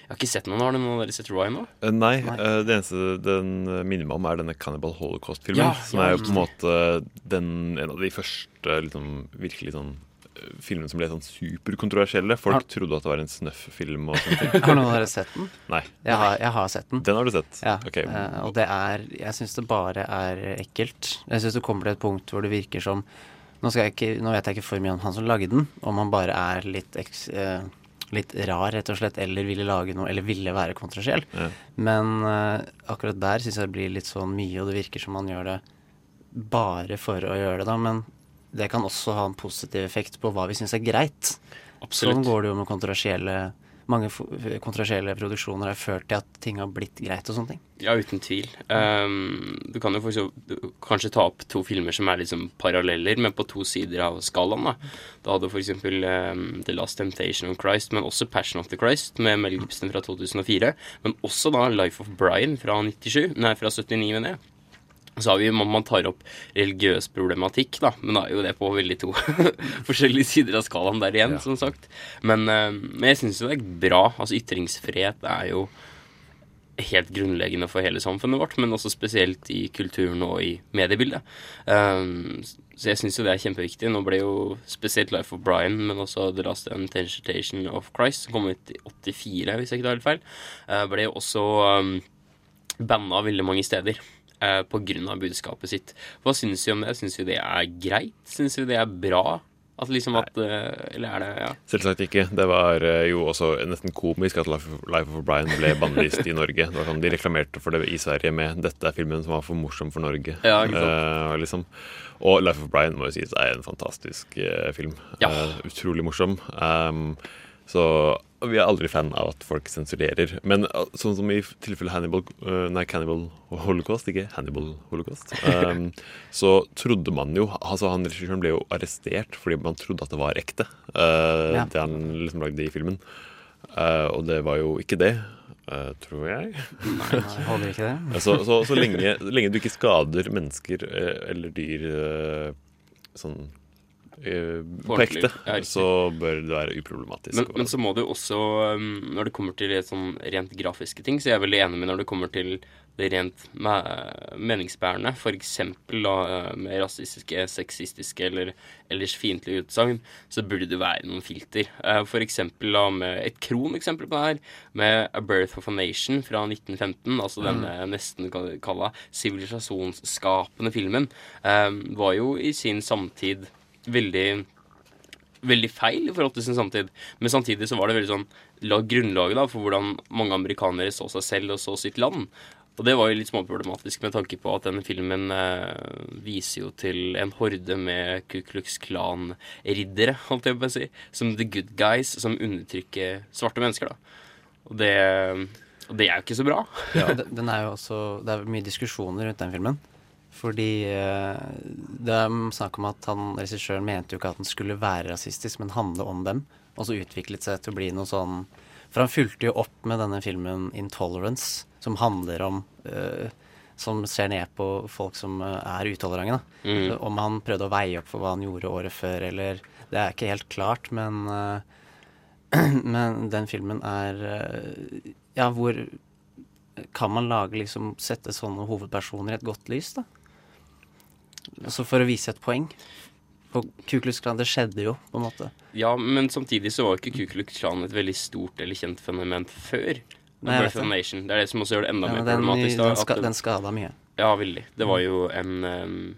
Jeg har ikke sett noen. Har du noen av dere sett Roy nå? Uh, Nei, eh, det eneste den minner meg om, er denne Cannibal Holocaust-filmen. Ja, som ja. er jo på en måte den, en av de første liksom, virkelig sånn eh, filmene som ble sånn superkontroversielle. Folk Har- trodde at det var en snøff-film. [LAUGHS] Har noen av dere sett den? Nei. Jeg har, jeg har sett den. Den har du sett? Ja. Okay. Uh, og det er Jeg syns det bare er ekkelt. Jeg syns det kommer til et punkt hvor det virker som nå, skal jeg ikke, nå vet jeg ikke for mye om han som lagde den, om han bare er litt eks, eh, Litt rar, rett og slett, eller ville lage noe, eller ville være kontroversiell. Ja. Men eh, akkurat der syns jeg det blir litt sånn mye, og det virker som han gjør det bare for å gjøre det, da. Men det kan også ha en positiv effekt på hva vi syns er greit. Absolutt. Sånn går det jo med kontroversielle mange kontroversielle produksjoner har ført til at ting har blitt greit og sånne ting. Ja, uten tvil. Um, du kan jo for kanskje ta opp to filmer som er liksom paralleller, men på to sider av skalaen. Da Da hadde f.eks. Um, The Last Temptation of Christ, men også Passion of the Christ med Mel Gibson fra 2004. Men også da Life of Brian fra 97, nei, fra 79, mener jeg. Så har vi, man, tar opp religiøs problematikk, da, men da er jo det på veldig to [LAUGHS] forskjellige sider av skalaen der igjen, som sagt. Men, eh, men jeg syns jo det er bra. Altså, ytringsfrihet er jo helt grunnleggende for hele samfunnet vårt, men også spesielt i kulturen og i mediebildet. Um, så jeg syns jo det er kjempeviktig. Nå ble jo spesielt Life of Brian, men også The Last Intention of Christ, som kom ut i 84, hvis jeg ikke tar helt feil, uh, ble jo også um, banna veldig mange steder. På grunn av budskapet sitt. Hva syns vi om det? Syns vi det er greit? Syns vi det er bra? At liksom at uh, Eller er det ja. Selvsagt ikke. Det var eh, jo også nesten komisk at Life of, Life of Brian ble bannlyst i Norge. Det var sånn, De reklamerte for det i Sverige med 'dette er filmen som var for morsom for Norge'. Ja, ikke sant? Eh, liksom. Og Life of Brian må jo sies er en fantastisk eh, film. Ja. Eh, utrolig morsom. Um, så vi er aldri fan av at folk sensurerer. Men uh, sånn som i tilfellet Hannibal uh, Nei, Cannibal Holocaust, ikke Hannibal Holocaust. [LAUGHS] Um, så trodde man jo Altså Han regissøren ble jo arrestert fordi man trodde at det var ekte. Uh, Ja. Det han liksom lagde i filmen. Uh, og det var jo ikke det. uh, tror jeg. Nei, [LAUGHS] håper ikke det. så, så, så, lenge, lenge du ikke skader mennesker uh, eller dyr uh, sånn på så bør det være uproblematisk. Men, men så må du også, um, når det kommer til sånn rent grafiske ting, så jeg er veldig enig med når det kommer til det rent me- meningsbærende. F.eks. med rasistiske, sexistiske eller ellers fiendtlige utsagn, så burde det være noen filter. Eh, eksempel med et kroneksempel på det her, med A Birth of a Nation fra 1915, altså den Mm. eh, nesten ka- kalla sivilisasjonsskapende filmen, eh, var jo i sin samtid veldig veldig feil i forhold til sin samtid. Men samtidig så var det veldig sånn la grunnlaget da for hvordan mange amerikanere så seg selv og så sitt land. Og det var jo litt småproblematisk med tanke på at denne filmen eh, viser jo til en horde med Ku Klux Klan-riddere, holdt jeg på å si, som the good guys, som undertrykker svarte mennesker, da. Og det, og det er jo ikke så bra. Ja, den, er jo også Det er mye diskusjoner rundt den filmen. Fordi eh, det er snakk om at han regissøren mente jo ikke at den skulle være rasistisk, men handle om dem. Og så utviklet seg til å bli noe sånn For han fulgte jo opp med denne filmen 'Intolerance', som handler om uh, Som ser ned på folk som eh, er utolerante. Mm. Om han prøvde å veie opp for hva han gjorde året før, eller Det er ikke helt klart, men uh, [CLEARS THROAT] Men den filmen er Ja, hvor kan man lage liksom Sette sånne hovedpersoner i et godt lys, da? Altså for å vise et poeng. For Kuklux Klan, det skjedde jo, på en måte. Ja, men samtidig så var jo ikke Kuklux Klan et veldig stort eller kjent fenomen før. Nei, Birth of a. Nation. Det er det som også gjør det enda Ja, mer den, problematisk. da, den, ska, at- den skada mye. Ja, veldig. Det var jo en, um,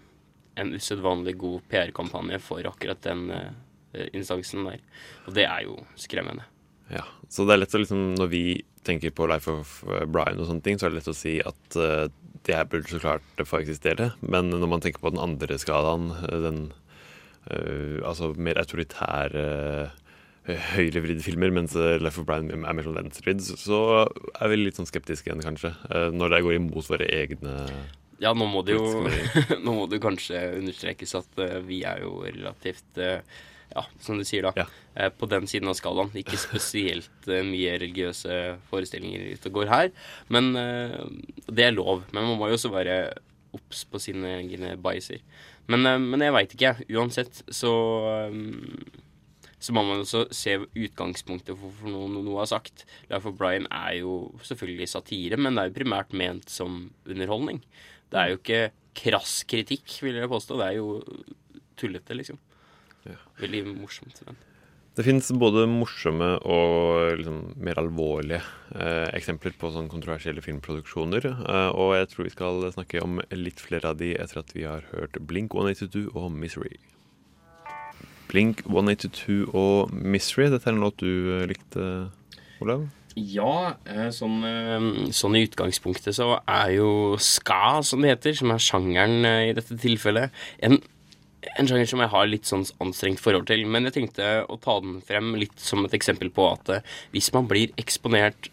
en usedvanlig god PR-kampanje for akkurat den uh, instansen der. Og det er jo skremmende. Ja, så det er lett å liksom Når vi tenker på Life of eh, Brian og sånne ting, så er det lett å si at eh, det burde så klart få eksistere. Men når man tenker på den andre skalaen, eh, den uh, altså mer autoritære uh, høyrevridde filmer, mens Left Life of Brian er mer sånn venstrevridd, så- så er vi litt sånn skeptiske igjen, kanskje. Uh, når det går imot våre egne Ja, nå må det jo [LAUGHS] Nå må det kanskje understrekes at uh, vi er jo relativt uh, ja, som du sier da, ja. på den siden av skalaen. Ikke spesielt eh, mye religiøse forestillinger ute og går her. Men eh, det er lov. Men man må jo også være obs på sine egne biaser. Men, eh, men jeg veit ikke, jeg. Uansett så eh, så må man også se utgangspunktet for hvorfor noe, noe er sagt. Life of Brian er jo selvfølgelig satire, men det er jo primært ment som underholdning. Det er jo ikke krass kritikk, vil jeg påstå. Det er jo tullete, liksom. Veldig morsomt. Men. Det fins både morsomme og liksom mer alvorlige eh, eksempler på sånn kontroversielle filmproduksjoner. Eh, og jeg tror vi skal snakke om litt flere av de etter at vi har hørt Blink 182 og Misery. Blink 182 og Misery, dette er en låt du eh, likte, Olav? Ja, eh, sånn, eh, sånn i utgangspunktet så er jo ska, som det heter, som er sjangeren i dette tilfellet, en, en sjanger som jeg har litt sånn anstrengt forhold til. Men jeg tenkte å ta den frem litt som et eksempel på at eh, hvis man blir eksponert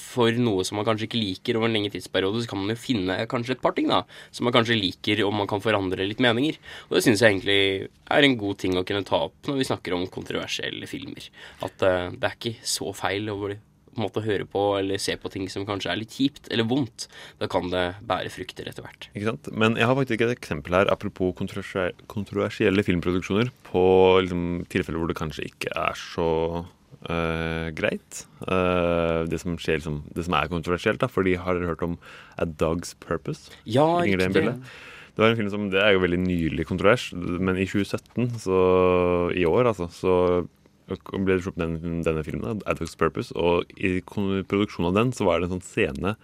for noe som man kanskje ikke liker over en lengre tidsperiode, så kan man jo finne kanskje et par ting da, som man kanskje liker, og man kan forandre litt meninger. Og det syns jeg egentlig er en god ting å kunne ta opp når vi snakker om kontroversielle filmer. At uh, det er ikke så feil å bli- på en måte høre på eller se på ting som kanskje er litt kjipt eller vondt. Da kan det bære frukter etter hvert. Ikke sant? Men jeg har faktisk et eksempel her, apropos kontroversielle filmproduksjoner, på liksom, tilfeller hvor det kanskje ikke er så eh, greit. Uh, det, som skjer, liksom, det som er kontroversielt, da, fordi har dere hørt om A Dog's Purpose? Ja, Ringer det riktig. Det, var en film som, det er jo veldig nylig kontrovers, men i 2017, så i år, altså, så ble det sluppet den, denne filmen, A Purpose, og i produksjonen av den så var det en sånn scene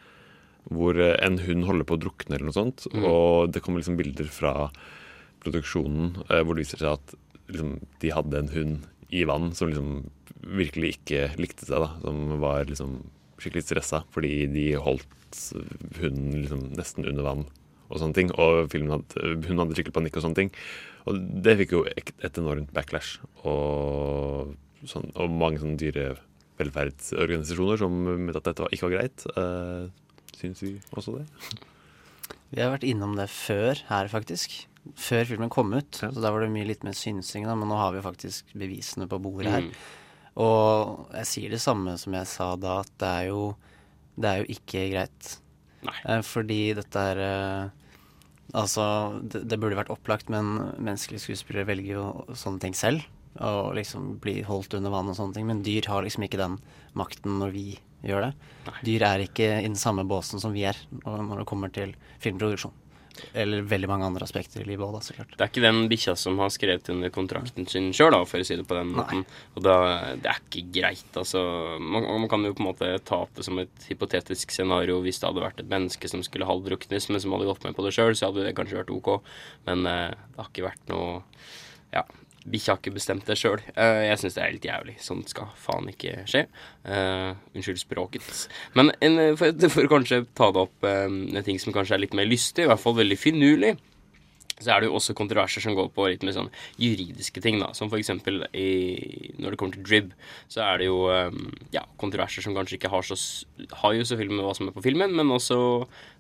hvor eh, en hund holder på å drukne eller noe sånt, Mm. og det kommer liksom bilder fra produksjonen eh, hvor det viser seg at liksom, de hadde en hund i vann som liksom virkelig ikke likte seg, da. Som var liksom skikkelig stressa fordi de holdt hunden liksom nesten under vann og sånne ting. Og filmen hadde, hun hadde skikkelig panikk og sånne ting. Og det fikk jo et, enormt backlash. Og, sånn, og mange sånne dyrevelferdsorganisasjoner som mente at dette ikke var greit. Uh, Syns vi også det? Vi har vært innom det før her, faktisk. Før filmen kom ut. Så da var det mye litt mer synsing, da, men nå har vi faktisk bevisene på bordet her. Mm. Og jeg sier det samme som jeg sa da, at det er jo, det er jo ikke greit. Nei. fordi dette er eh, Altså, det, det burde vært opplagt, men menneskelige skuespillere velger jo sånne ting selv. Og liksom bli holdt under vann og sånne ting. Men dyr har liksom ikke den makten når vi gjør det. Dyr er ikke i den samme båsen som vi er når det kommer til filmproduksjon. Eller veldig mange andre aspekter i livet òg, da, så klart. Det er ikke den bikkja som har skrevet under kontrakten sin sjøl, for å si det på den måten. Og da, det er ikke greit, altså. Man, man kan jo på en måte ta det som et hypotetisk scenario hvis det hadde vært et menneske som skulle halvdruknes, men som hadde gått med på det sjøl, så hadde det kanskje vært ok. Men eh, det har ikke vært noe Ja. Bikkja har ikke bestemt det sjøl. jeg syns det er litt jævlig. Sånt skal faen ikke skje. Eh, unnskyld språket. Men en, eh, for, for kanskje ta det opp med ting som kanskje er litt mer lystig, i hvert fall veldig finurlig, så er det jo også kontroverser som går på litt med sånn juridiske ting, da. Som for eksempel når det kommer til drib, så er det jo ja, kontroverser som kanskje ikke har så Har jo selvfølgelig med hva som er på filmen, men også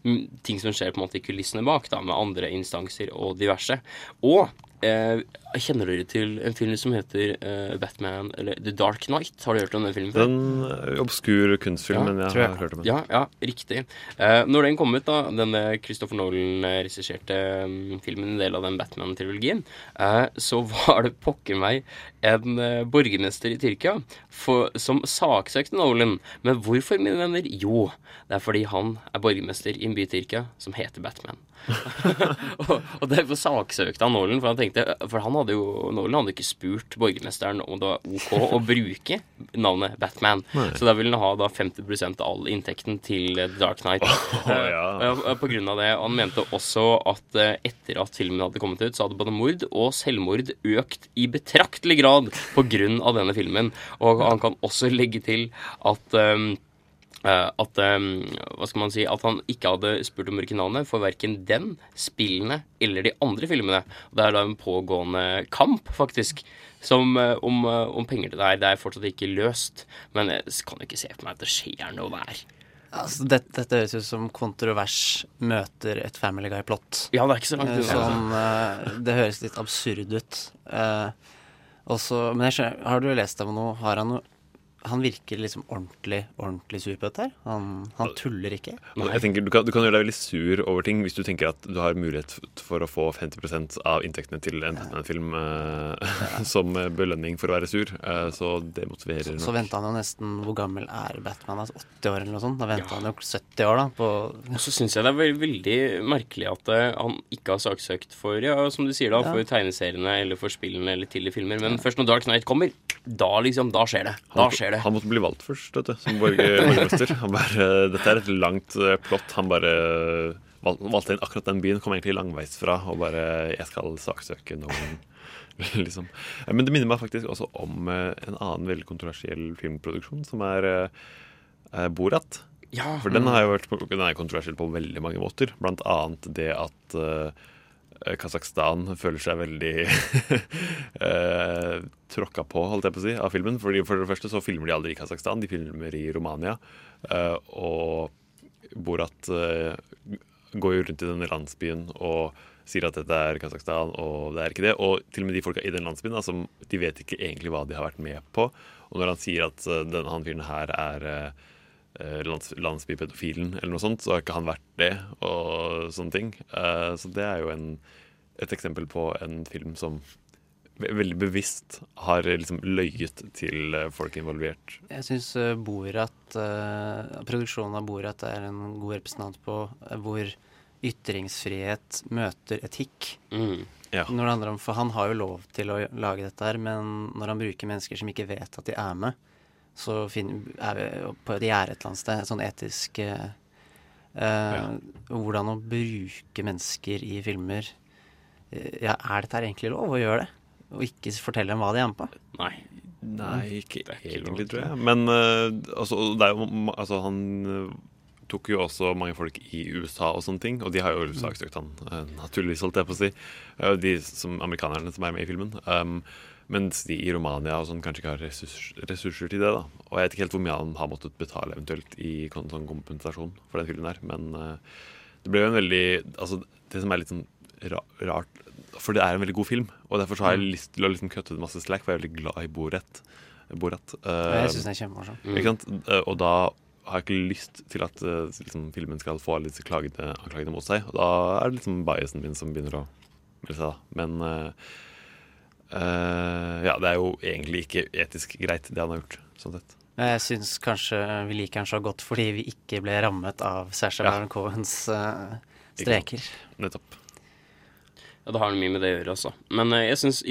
mm, ting som skjer på en måte i kulissene bak, da, med andre instanser og diverse. Og eh, kjenner dere til en film som heter eh, Batman eller The Dark Knight? Har du hørt om den filmen? før? Den er obskur kunstfilm, men jeg har hørt om den. Ja, ja, riktig. Eh, når den kom ut, da, denne Christopher Nolan eh, regisserte mm, filmen, en del av den Batman-trilogien, eh, så var det pokker meg en eh, borgermester i Tyrkia for, som saksøkte Nolan. Men hvorfor, mine venner? Jo, det er fordi han er borgermester i en by i Tyrkia som heter Batman. [LAUGHS] og, og derfor saksøkte han Nolan, for han tenkte For han hadde jo Nolan hadde ikke spurt borgermesteren om det var OK å bruke navnet Batman. Nei. Så da ville han ha da 50% av all inntekten til Dark Knight. [LAUGHS] Oh, ja. uh, På grunn av det. Han mente også at uh, etter at filmen hadde kommet ut, så hadde både mord og selvmord økt i betraktelig grad på grunn av denne filmen. Og han kan også legge til at um, at eh, Hva skal man si At han ikke hadde spurt om originalene for verken den, spillene eller de andre filmene. Det er da en pågående kamp, faktisk, som, eh, om, eh, om penger til det her. Det er fortsatt ikke løst, men jeg kan jo ikke se for meg at det skjer noe der. Altså, dette, dette høres ut som kontrovers møter et Family Guy-plott. Ja, det er ikke så langt Eh. Sånn, eh, det høres litt absurd ut. Eh, også, men jeg skjønner, har du lest om noe? Har han noe Han virker liksom ordentlig ordentlig sur på dette her. Han, han tuller ikke. Jeg tenker, du kan, du kan gjøre deg veldig sur over ting hvis du tenker at du har mulighet for å få 50% av inntektene til en Batman-film eh, [LAUGHS] som belønning for å være sur. Eh, så det motiverer Så så venta han jo nesten Hvor gammel er Batman? Altså 80 år eller noe sånt? Da venta han jo 70 år, da. På Og så syns jeg det er veldig, veldig merkelig at uh, han ikke har saksøkt for ja, som du sier da, Ja. for tegneseriene eller for spillene eller tidligere filmer. Men først når Dark Knight kommer, da liksom, da skjer det. Da skjer det. Han måtte bli valgt først, vet du, som borger- borgermester. Han bare, dette er et langt eh, plott. Han bare valgte inn akkurat den byen, kom egentlig langveis fra, og bare 'Jeg skal saksøke noen'. [LAUGHS] liksom. Eh, Men det minner meg faktisk også om eh, en annen veldig kontroversiell filmproduksjon, som er eh, eh, Borat. Ja. For den har jo vært den er kontroversiell på veldig mange måter. Blant annet det at Kasakhstan føler seg veldig [LAUGHS] eh, tråkka på, holdt jeg på å si, av filmen. Fordi For det første så filmer de aldri i Kasakhstan, de filmer i Romania. Eh, og Borat eh, går jo rundt i denne landsbyen og sier at dette er Kasakhstan, og det er ikke det. Og til og med de folka i den landsbyen, altså, de vet ikke egentlig hva de har vært med på. Og når han sier at eh, denne, han fyren her er eh, eh, lands, landsbypedofilen eller noe sånt, så har ikke han vært det, og sånne ting. Eh, så det er jo en, et eksempel på en film som veldig bevisst har liksom løyet til eh, folk involvert. Jeg syns uh, Borat, produksjonen av Borat er en god representant på hvor ytringsfrihet møter etikk. Mm. Ja. Når det handler om, For han har jo lov til å lage dette her, men når han bruker mennesker som ikke vet at de er med, så finner, er vi på et gjerde et eller annet sted. Et sånn etisk eh, ja. Hvordan å bruke mennesker i filmer. Eh, ja, er dette her egentlig lov å gjøre det? Og ikke fortelle dem hva de er med på? Nei. Nei, ikke Det er ikke egentlig, lov, tror jeg. Men uh, altså, det er jo Altså, han eh, tok jo også mange folk i USA og sånne ting, og de har jo saksøkt han, uh, naturligvis, holdt jeg på å si. De som amerikanerne som er med i filmen. Um, mens de i Romania og sånn kanskje ikke har ressurs, ressurser til det. da Og jeg vet ikke helt hvor mye han har måttet betale eventuelt i sånn kompensasjon for den filmen der. men uh, det ble jo en veldig Altså, det som er litt sånn ra rart For det er en veldig god film, og derfor så har jeg lyst til å liksom kutte ut masse slack, for jeg er veldig glad i Borat. Borat. jeg syns den er kjempemorsom. Ikke sant? Uh, Og da har jeg ikke lyst til at liksom, filmen skal få alle disse klagene, anklagene mot seg. Og da er det liksom biasen min som begynner å melde seg, da. Men eh, ja, det er jo egentlig ikke etisk greit, det han har gjort. Sånn sett. Jeg syns kanskje vi liker han så godt fordi vi ikke ble rammet av Sasha Ja. Baron Cohens eh, streker. Nettopp. Ja, det har mye med det å gjøre, altså. Men uh, jeg syns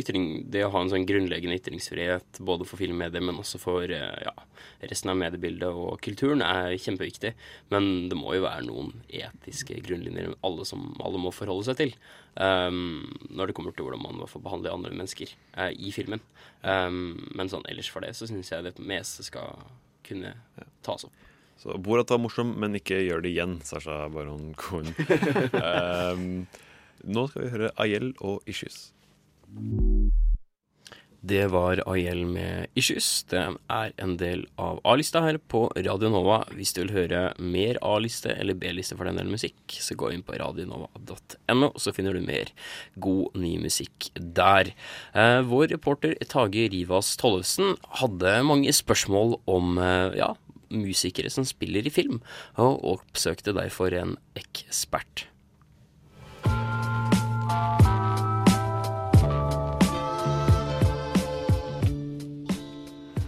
det å ha en sånn grunnleggende ytringsfrihet både for filmmedier, men også for uh, ja, resten av mediebildet og kulturen, er kjempeviktig. Men det må jo være noen etiske grunnlinjer alle, som, alle må forholde seg til. Um, når det kommer til hvordan man får behandle andre mennesker uh, i filmen. Um, men sånn ellers for det, så syns jeg det meste skal kunne tas opp. Så Borat var morsom, men ikke gjør det igjen, Sasha Baron Cohen. um, [LAUGHS] nå skal vi høre Ayel og Issues. Det var Ayel med Issues. Det er en del av A-lista her på Radio Nova. Hvis du vil høre mer A-liste eller B-liste for den del musikk, så gå inn på radionova.no, så finner du mer god, ny musikk der. Eh, vår reporter Tage Rivas Tollefsen hadde mange spørsmål om eh, ja, musikere som spiller i film, og oppsøkte derfor en ekspert.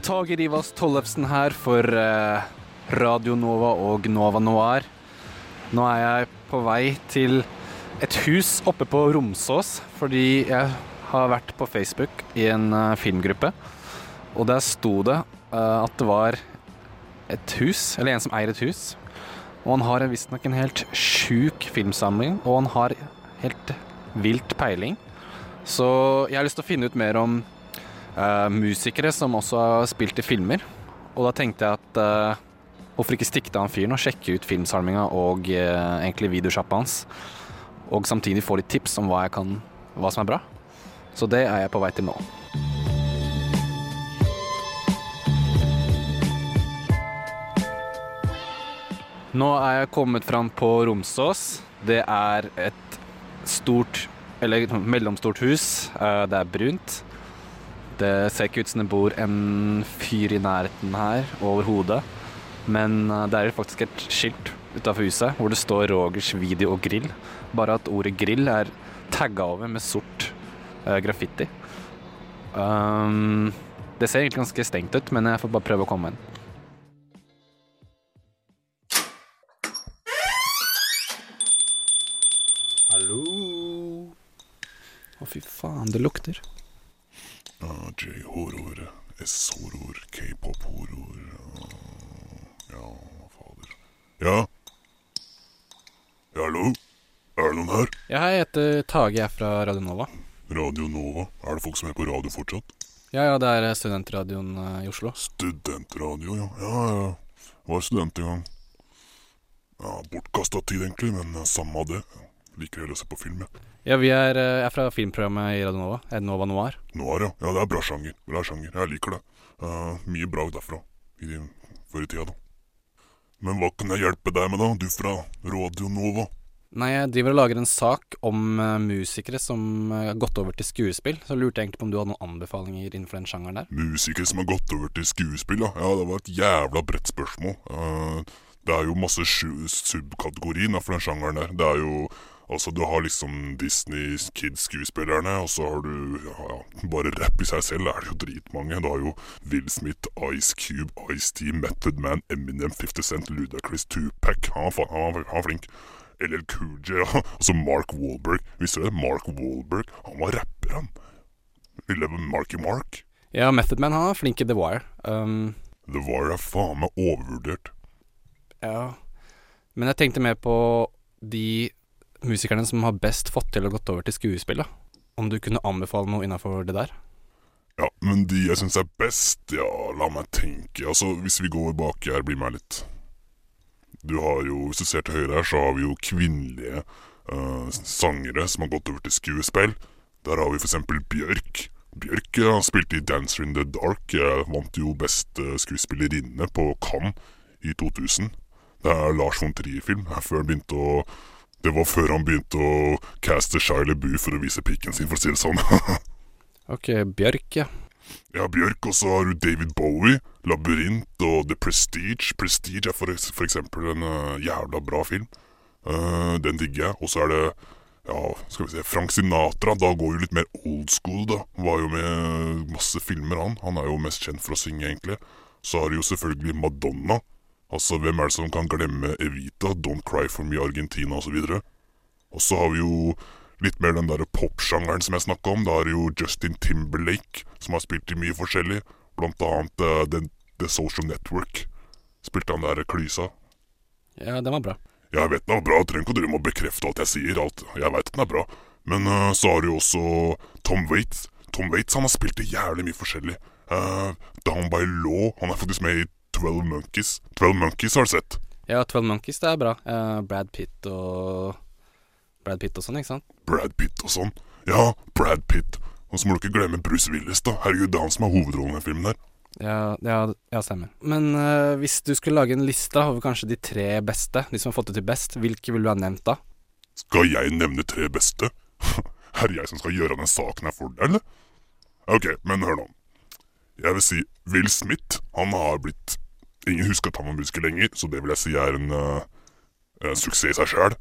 Tage Rivas Tollefsen her for eh, Radio Nova og Nova Noir. Nå er jeg på vei til et hus oppe på Romsås, fordi jeg har vært på Facebook i en eh, filmgruppe. Og der sto det eh, at det var et hus, eller en som eier et hus. Og han har visstnok en helt sjuk filmsamling, og han har helt vilt peiling. Så jeg har lyst til å finne ut mer om eh, musikere som også har spilt i filmer. Og da tenkte jeg at uh, hvorfor ikke stikke til han fyren og sjekke ut filmsalminga og uh, egentlig videosjappa hans. Og samtidig få litt tips om hva, jeg kan, hva som er bra. Så det er jeg på vei til nå. Nå er jeg kommet fram på Romsås. Det er et stort, eller mellomstort hus. Det er brunt. Det ser ikke ut som det bor en fyr i nærheten her overhodet. Men eh, det er faktisk et skilt utafor huset hvor det står 'Rogers video og grill'. Bare at ordet 'grill' er tagga over med sort uh, graffiti. Um, det ser egentlig ganske stengt ut, men jeg får bare prøve å komme inn. Hallo? Å, fy faen, det lukter. Ja, J-horror, S-horror, K-pop-horror Ja, fader. Ja? Hallo? Er det noen her? Ja, jeg heter Tage, jeg er fra Radio Nova. Radio Nova? Er det folk som er på radio fortsatt? Ja, ja, det er studentradioen uh, i Oslo. Studentradio, ja. Ja, ja. Var student en gang. Ja, Bortkasta tid, egentlig, men eh, samme av det. Liker heller å se på film, jeg. Ja, vi er, eh, jeg er fra filmprogrammet i Radio Nova. Nova Noir. Noir, ja. Ja, det er bra sjanger. Bra sjanger. Jeg liker det. Uh, mye bra derfra. I før i tida, da. Men hva kan jeg hjelpe deg med, da? Du fra Radio Nova? Nei, jeg driver og lager en sak om uh, musikere som uh, har gått over til skuespill. Så lurte jeg egentlig på om du hadde noen anbefalinger innenfor den sjangeren der. Musikere som har gått over til skuespill, ja. ja det var et jævla bredt spørsmål. Uh, det er jo masse subkategorier innenfor den sjangeren der. Det er jo Altså, du har liksom Disney Kids-skuespillerne, og så har du ja, bare rapp i seg selv er det jo dritmange. Du har jo Will Smith, Ice Cube, Ice-T, Method Man, Eminem, 50 Cent, Ludacris, Tupac. Han han var, han var flink. LL Cool J, ja. og så Mark Wahlberg. Visste du det? Mark Wahlberg, han var rapper, han. Lille Marky Mark. Ja, Method Man han er flink i The Wire. Um, The Wire er faen meg overvurdert. ja. Men jeg tenkte mer på de musikerne som har best fått til å gått over til skuespill. da. Om du kunne anbefale noe innafor det der? Ja, men de jeg syns er best, ja, la meg tenke. Altså, hvis vi går baki her, bli med litt. Du har jo, hvis du ser til høyre her, så har vi jo kvinnelige uh, sangere som har gått over til skuespill. Der har vi for eksempel Bjørk. Bjørk ja, spilte i Dancer in the Dark. Jeg vant jo beste skuespillerinne på Cannes i 2000. Det er Lars von Trier-film. Er før han begynte å Det var før han begynte å caste Shia LaBeouf for å vise pikken sin, for å si det sånn. [LAUGHS] Ok, Bjørk, ja. Ja, Bjørk, og så har du David Bowie, Labyrint og The Prestige. Prestige er for, for eksempel en uh, jævla bra film. Uh, den digger jeg. Og så er det ja, skal vi se, Frank Sinatra. Da går jo litt mer old school, da. Var jo med masse filmer, han. Han er jo mest kjent for å synge, egentlig. Så har du jo selvfølgelig Madonna. Altså, hvem er det som kan glemme Evita, Don't Cry For Me Argentina osv.? Og så har vi jo litt mer den der popsjangeren som jeg snakka om. Da er det jo Justin Timberlake, som har spilt i mye forskjellig. Blant annet uh, The, The Social Network. Spilte han der Klysa. Ja, den var bra. Jeg vet den var bra, jeg trenger ikke å drive med å bekrefte alt jeg sier. Alt. Jeg vet den er bra. Men uh, så har du jo også Tom Waits. Tom Waits han har spilt i jævlig mye forskjellig. Uh, Down by Law. Han er faktisk med i Twelve Monkeys. Twelve Monkeys har du sett? Ja, Twelve Monkeys, det er bra. Uh, Brad Pitt og Brad Pitt og sånn, ikke sant? Brad Pitt og sånn. Ja, Brad Pitt. Og så må du ikke glemme Bruce Willis, da. Herregud, det er han som har hovedrollen i den filmen der. Ja, ja, ja stemmer. Men uh, hvis du skulle lage en liste over kanskje de tre beste, de som har fått det til best, hvilke ville du ha nevnt da? Skal jeg nevne tre beste? [LAUGHS] Er det jeg som skal gjøre den saken her for deg, eller? Ok, men hør nå. Jeg vil si Will Smith. Han har blitt Ingen husker at han var musiker lenger, så det vil jeg si er en, eh, en suksess i seg sjæl.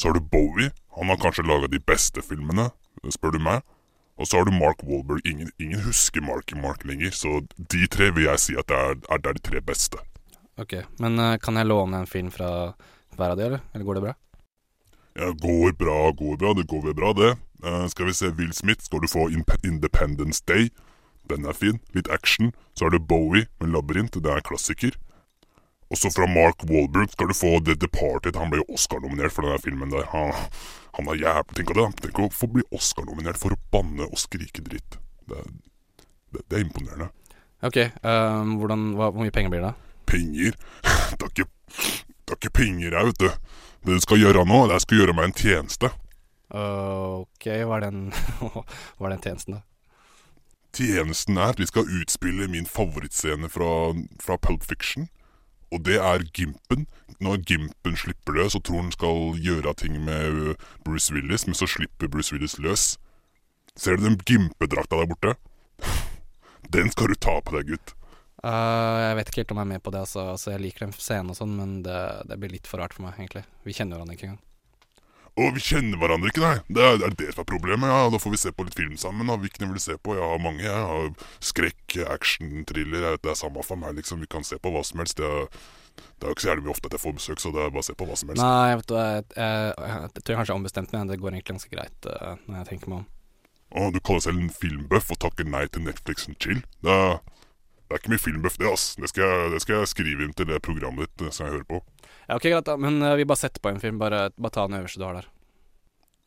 Så har du Bowie. Han har kanskje laga de beste filmene, spør du meg. Og så har du Mark Wahlberg. Ingen, ingen husker Marky Mark lenger, så de tre vil jeg si at det er, er, er de tre beste. Ok, men eh, kan jeg låne en film fra hver av de, eller? Eller går det bra? Ja, går bra, går bra. Det går vel bra, det. Uh, skal vi se Will Smith, skal du få Independence Day. Den er fin. Litt action. Så er det Bowie med Labyrint. Det er klassiker. Og så fra Mark Wahlberg skal du få The Departed. Han ble jo Oscar-nominert for denne filmen der. Han, han er jævlig Tenk, å det. Tenk å få bli Oscar-nominert for å banne og skrike dritt. Det, er- det, det er imponerende. Ok, um, hvordan, hva, hvor mye penger blir det? Penger? Det er ikke, det er ikke penger her, vet du. Det du skal gjøre nå, det er skal gjøre meg en tjeneste. ok, hva er den, [LAUGHS] hva er den tjenesten da? Tjenesten er at vi skal utspille min favorittscene fra, fra Pulp Fiction. Og det er Gimpen. Når Gimpen slipper løs og tror han skal gjøre ting med Bruce Willis, men så slipper Bruce Willis løs. Ser du den gimpedrakta der borte? [LAUGHS] Den skal du ta på deg, gutt. Uh, jeg vet ikke helt om jeg er med på det, altså. altså jeg liker den scenen og sånn, men det, det blir litt for rart for meg, egentlig. Vi kjenner hverandre ikke engang. Og vi kjenner hverandre ikke, nei. Det er, er det som er problemet. Ja, Da får vi se på litt film sammen. da. Hvilken vil du se på? Jeg har mange. jeg har Skrekk, action, thriller. jeg- Det er samme for meg, liksom. Vi kan se på hva som helst. Det er, det er jo ikke så jævlig mye ofte at jeg får besøk, så det er bare å se på hva som helst. Nei, jeg vet du, jeg, jeg, jeg, tror jeg kanskje jeg ombestemt meg, det går egentlig ganske greit uh, når jeg tenker meg om. Å, du kaller selv en filmbuff og takker nei til Netflix and chill? Det er, det er ikke mye filmbuff, det, ass. Det skal, jeg, det skal jeg skrive inn til det programmet ditt eh, som jeg hører på. Ja, ok, greit da, men eh, vi bare setter på en film, bare, bare ta den øverste du har der.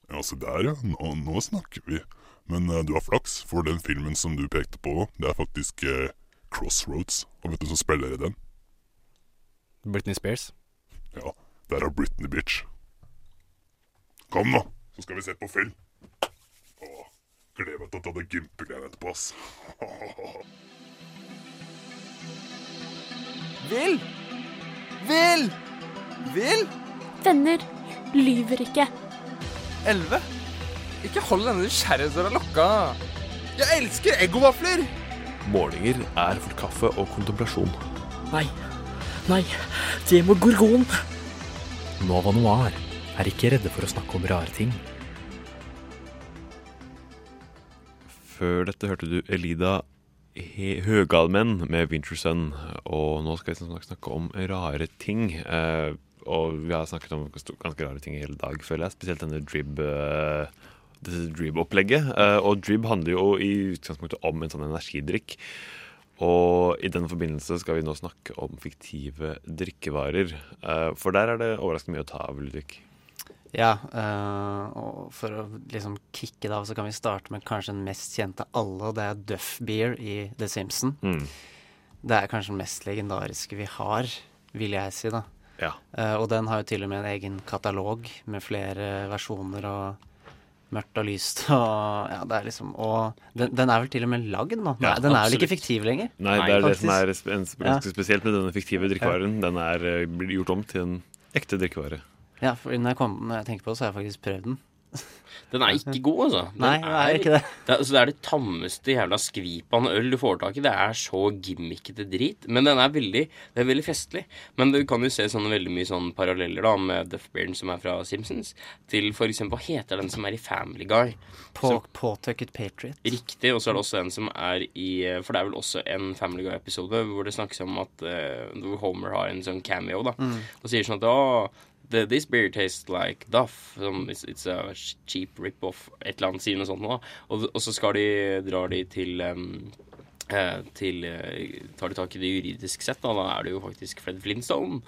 Ja, se der, ja. Nå, nå snakker vi. Men uh, du har flaks, for den filmen som du pekte på, det er faktisk uh, Crossroads. Og vet du hvem som spiller i den? Britney Spears. Ja, der er Britney bitch. Kom nå, så skal vi se på film. Åh, gleder meg til å ta det gimpegreiene etterpå, ass. Vil! Vil! Vil! Venner lyver ikke. Elleve? Ikke hold denne nysgjerrighetsdøra lukka. Jeg elsker eggovafler! Målinger er for kaffe og kontemplasjon. Nei. Nei. Det må gorgon. Nova Noir. er ikke redde for å snakke om rare ting. Før dette hørte du Elida Høgalmenn med Winter Sun. Og nå skal vi snakke om rare ting. Eh, og vi har snakket om ganske rare ting i hele dag, føler jeg. Spesielt denne drib... Eh, dette drib-opplegget. Eh, og drib handler jo i utgangspunktet om en sånn energidrikk. Og i denne forbindelse skal vi nå snakke om fiktive drikkevarer. Eh, for der er det overraskende mye å ta av, Ludvig. Ja, og for å liksom kicke det av, så kan vi starte med kanskje den mest kjente av alle, og det er Duff Beer i The Simpson. Mm. Det er kanskje den mest legendariske vi har, vil jeg si, da. Ja. Eh, og den har jo til og med en egen katalog med flere versjoner og mørkt og lyst [LAUGHS] og ja, det er liksom Og den, den er vel til og med lagd nå? Ja, den er vel ikke fiktiv lenger? Nei, det er det som er ganske spesielt med denne fiktive drikkevaren. Den er eh, gjort om til en ekte drikkevare. Ja, for når jeg, kom, når jeg tenker på det, så har jeg faktisk prøvd den. Den er ikke god, altså. Den Nei, den er ikke det. Det er, altså, det er det tammeste jævla skvipet av øl du får tak i. Det er så gimmickete drit. Men den er veldig, det er veldig festlig. Men du kan jo se sånne veldig mye sånne paralleller da med Duff som er fra Simpsons, til for eksempel Hva heter den som er i Family Guy? På, Som- Påtøkket Patriot. Riktig, og så er det også en som er i For det er vel også en Family Guy-episode hvor det snakkes om at uh, Homer har en sånn cameo, da. Mm. Og sier sånn at oh, the, this beer tastes like Duff. Som, it's, it's a cheap rip-off. Et eller annet sier noe sånt nå. Og, og så skal de, drar de til um, til eh, Tar de tak i det juridisk sett, da, da er det jo faktisk Fred Flintstone.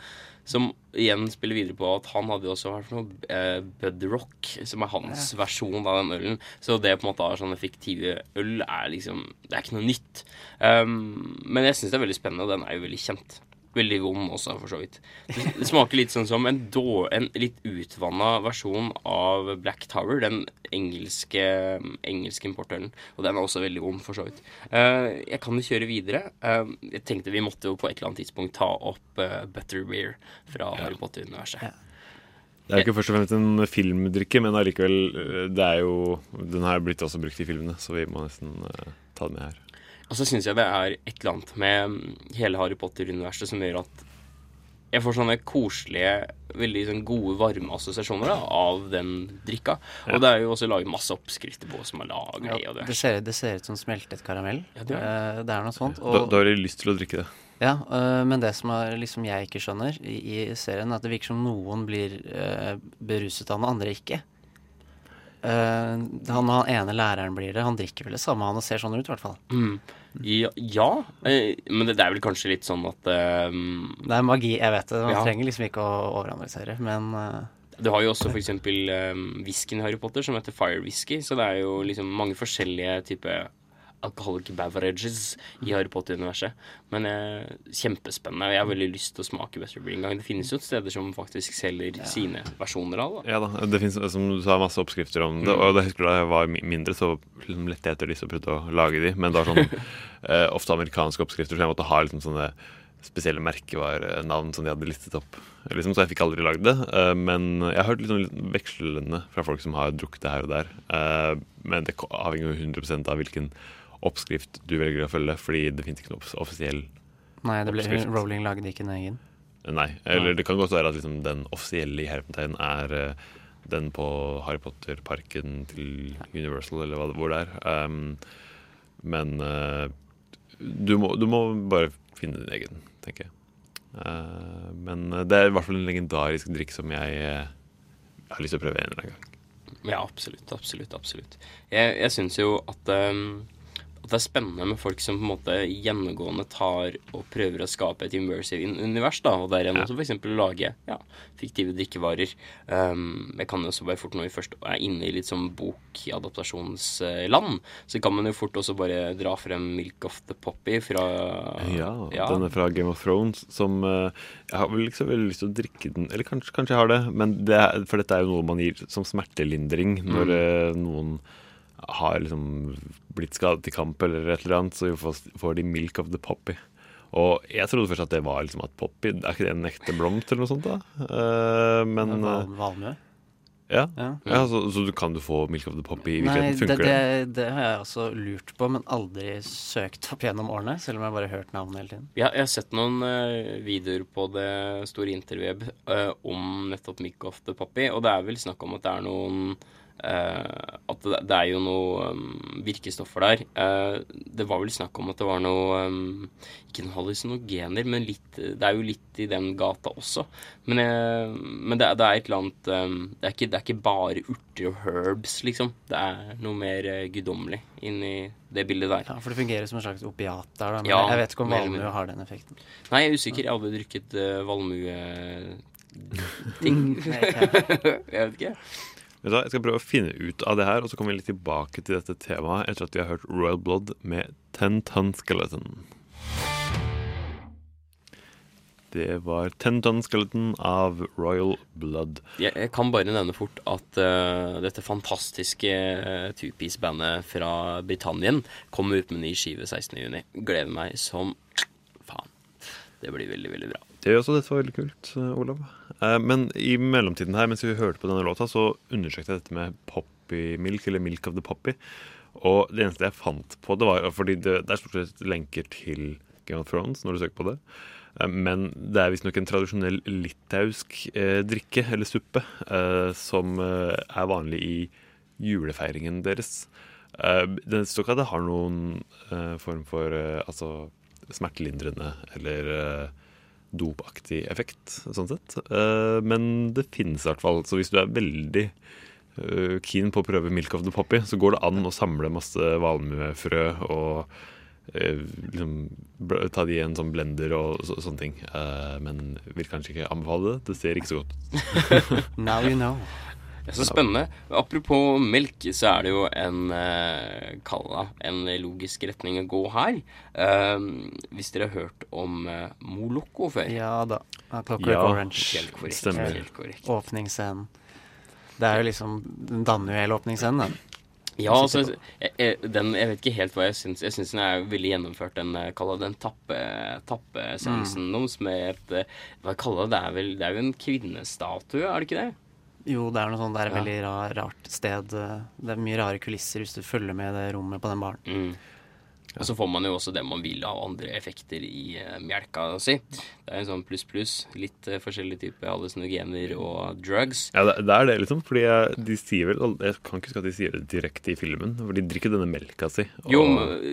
Som igjen spiller videre på at han hadde jo også vært noe eh, Budrock, som er hans versjon av den ølen. Så det på en måte av sånne fiktive øl er liksom Det er ikke noe nytt. Um, men jeg syns det er veldig spennende, og den er jo veldig kjent. Veldig vond også, for så vidt. Det, smaker litt sånn som en, då, en litt utvanna versjon av Black Tower, den engelske, engelske importøren. Og den er også veldig vond, for så vidt. Uh, jeg kan jo kjøre videre. Uh, jeg tenkte vi måtte jo på et eller annet tidspunkt ta opp uh, Butterbeer fra Harry Potter-universet. Det er jo ikke først og fremst en filmdrikke, men allikevel det er jo, Den har blitt også brukt i filmene, så vi må nesten ta den med her. Og så syns jeg det er et eller annet med mm, hele Harry Potter-universet som gjør at jeg får sånne koselige, veldig sånn gode, varme assosiasjoner da, av den drikka. Ja. Og det er jo også laget masse oppskrifter på som er laget i. og det, det ser, det ser ut som smeltet karamell. Ja, det er. det er noe sånt. Da, da har de lyst til å drikke det. Ja, øh, men det som er, liksom jeg ikke skjønner i, i serien, er at det virker som noen blir øh, beruset av den andre ikke. Uh, han, han ene læreren blir det. Han drikker vel det samme, han og ser sånn ut, i hvert fall. Mm. Ja, eh, men det, det er vel kanskje litt sånn at um, Det er magi, jeg vet det. Man Ja. trenger liksom ikke å overanalysere, men uh, Du har jo også for eksempel um, whiskyen i Harry Potter som heter Fire Whisky, så det er jo liksom mange forskjellige typer alcoholic beverages i Harry Potter-universet. Men eh, kjempespennende. Jeg har veldig lyst til å smake Butterbeer en gang. Det finnes jo steder som faktisk selger sine versjoner av det. Ja da, Det finnes, som du sa, masse oppskrifter om det. Mm. Og jeg husker Da jeg var mindre, så liksom lette jeg etter disse og prøvde å lage de. Men det var sånn [LAUGHS] eh, ofte amerikanske oppskrifter, så jeg måtte ha liksom sånne spesielle merkevarenavn som de hadde listet opp. Liksom, så jeg fikk aldri lagd det. Uh, men jeg har hørt litt sånn litt vekslende fra folk som har drukket det her og der. Uh, men det avhenger jo 100% av hvilken oppskrift du velger å følge, fordi det finnes ikke noe off- offisiell Nei, det ble, oppskrift. Rowling lagde ikke en egen. Nei. Eller det kan godt være at liksom den offisielle i hermetegn er eh, den på Harry Potter-parken til Universal, eller hva, hvor det er. Um, men uh, du, må, du må bare finne din egen, tenker jeg. Uh, men det er i hvert fall en legendarisk drikk som jeg eh, har lyst til å prøve en eller annen gang. Ja, absolutt. Absolutt. absolutt. Jeg, jeg syns jo at, um, at det er spennende med folk som på en måte gjennomgående tar og prøver å skape et immersive univers, da, og der en også f.eks. lage ja, fiktive drikkevarer. Um, jeg kan jo også bare fort når vi først er inne i litt sånn bokadaptasjonsland, så kan man jo fort også bare dra frem Milk of the Poppy fra Ja, ja. den er fra Game of Thrones, som uh, Jeg har vel ikke så veldig lyst til å drikke den Eller kanskje, kanskje jeg har det, men det er, for dette er jo noe man gir som smertelindring når Mm. uh, noen har liksom blitt skadet i kamp eller et eller annet, så får, får de Milk of the Poppy. Og jeg trodde først at det var liksom at poppy Er ikke det en ekte blomst eller noe sånt, da? Uh, men eh, Valmue? Ja, Ja. ja så, så du kan du få Milk of the Poppy i virkeligheten? Nei, Funker det? det, det har jeg også lurt på, men aldri søkt opp gjennom årene. Selv om jeg bare har hørt navnet hele tiden. Ja, jeg har sett noen uh, videoer på det store intervjuet uh, om nettopp Milk of the Poppy, og det er vel snakk om at det er noen At det, det er jo noe um, virkestoffer der. Uh, det var vel snakk om at det var noe um, Ikke noen hallusinogener, men litt Det er jo litt i den gata også. Men, uh, men det, det er et eller annet um, det, er ikke, det er ikke bare urter og herbs, liksom. Det er noe mer uh, guddommelig inni det bildet der. Ja, For det fungerer som en slags opiat der, da. Men Ja, jeg vet ikke om valmue har den effekten. Nei, jeg er usikker. Jeg har aldri drukket uh, valmue-ting. [LAUGHS] Nei, ikke jeg [LAUGHS] vet ikke. Jeg skal prøve å finne ut av det her, og så kommer vi litt tilbake til dette temaet etter at vi har hørt Royal Blood med Ten Ton Skeleton. Det var Ten Ton Skeleton av Royal Blood. Jeg kan bare nevne fort at uh, dette fantastiske uh, two-piece-bandet fra Britannien kommer ut med ny skive 16.6. Gleder meg som faen. Det blir veldig, veldig bra. Det gjør også dette var veldig kult, eh, Olav. Eh, Men i mellomtiden her, mens vi hørte på denne låta, så undersøkte jeg dette med Poppy Milk, eller Milk of the Poppy. Og det eneste jeg fant på det, var fordi det, det er stort sett lenker til Game of Thrones når du søker på det. Eh, Men det er visstnok en tradisjonell litauisk eh, drikke, eller suppe, eh, som eh, er vanlig i julefeiringen deres. Det står ikke at det har noen form for altså smertelindrende eller dopaktig effekt, sånn sett. Eh, men det finnes i hvert fall. Så hvis du er veldig eh, keen på å prøve Milk of the Poppy, så går det an å samle masse valmuefrø og eh, liksom ta de i en sånn blender og så, sånne ting. Men vil kanskje ikke anbefale det. Det ser ikke så godt ut. [LAUGHS] Now you know. Det er så spennende. Apropos melk, så er det jo en uh, Kalla en logisk retning å gå her. Eh, hvis dere har hørt om uh, Moloko før? Ja da. Clockwork Ja, Orange. Helt korrekt. stemmer. Helt korrekt. Åpningsscenen. Det er jo liksom Den danner jo hele åpningsscenen, den. Ja, altså, jeg, jeg, den, jeg vet ikke helt hva jeg syns. Jeg syns den er veldig gjennomført, den eh, kalla den tappe, tappeseansen Mm. deres med et eh, Hva kaller det? Det er vel Det er jo en kvinnestatue, er det ikke det? Jo, det er noe sånn, det er et Ja. veldig rar, rart sted. Det er mye rare kulisser hvis du følger med i det rommet på den baren. Mm. Og så får man jo også det man vil av andre effekter i uh, melka si. Det er en sånn pluss-pluss. Litt uh, forskjellige typer hallusinogener og drugs. Ja, det, det er det, liksom. Fordi jeg, de sier vel Jeg kan ikke huske at de sier det direkte i filmen, for de drikker denne melka si. og- Jo,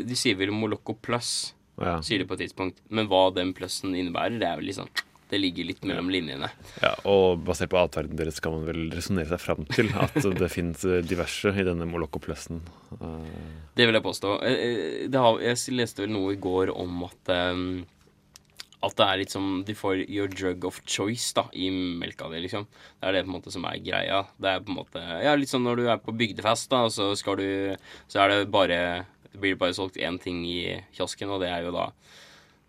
de sier vel Molocco Plus, Ja. sier de på et tidspunkt. Men hva den plussen innebærer, det er vel litt sånn Det ligger litt mellom linjene. Ja, og basert på atferden deres kan man vel resonnere seg fram til at [LAUGHS] det fins diverse i denne Moloko Plussen. Eh, Det vil jeg påstå. Eh, eh, Det har, jeg leste vel noe i går om at eh, At det er litt som De får your drug of choice da i melka di, liksom. Det er det på en måte som er greia. Det er på en måte Ja, litt sånn når du er på bygdefest, da, og så skal du Så er det bare Det blir bare solgt én ting i kiosken, og det er jo da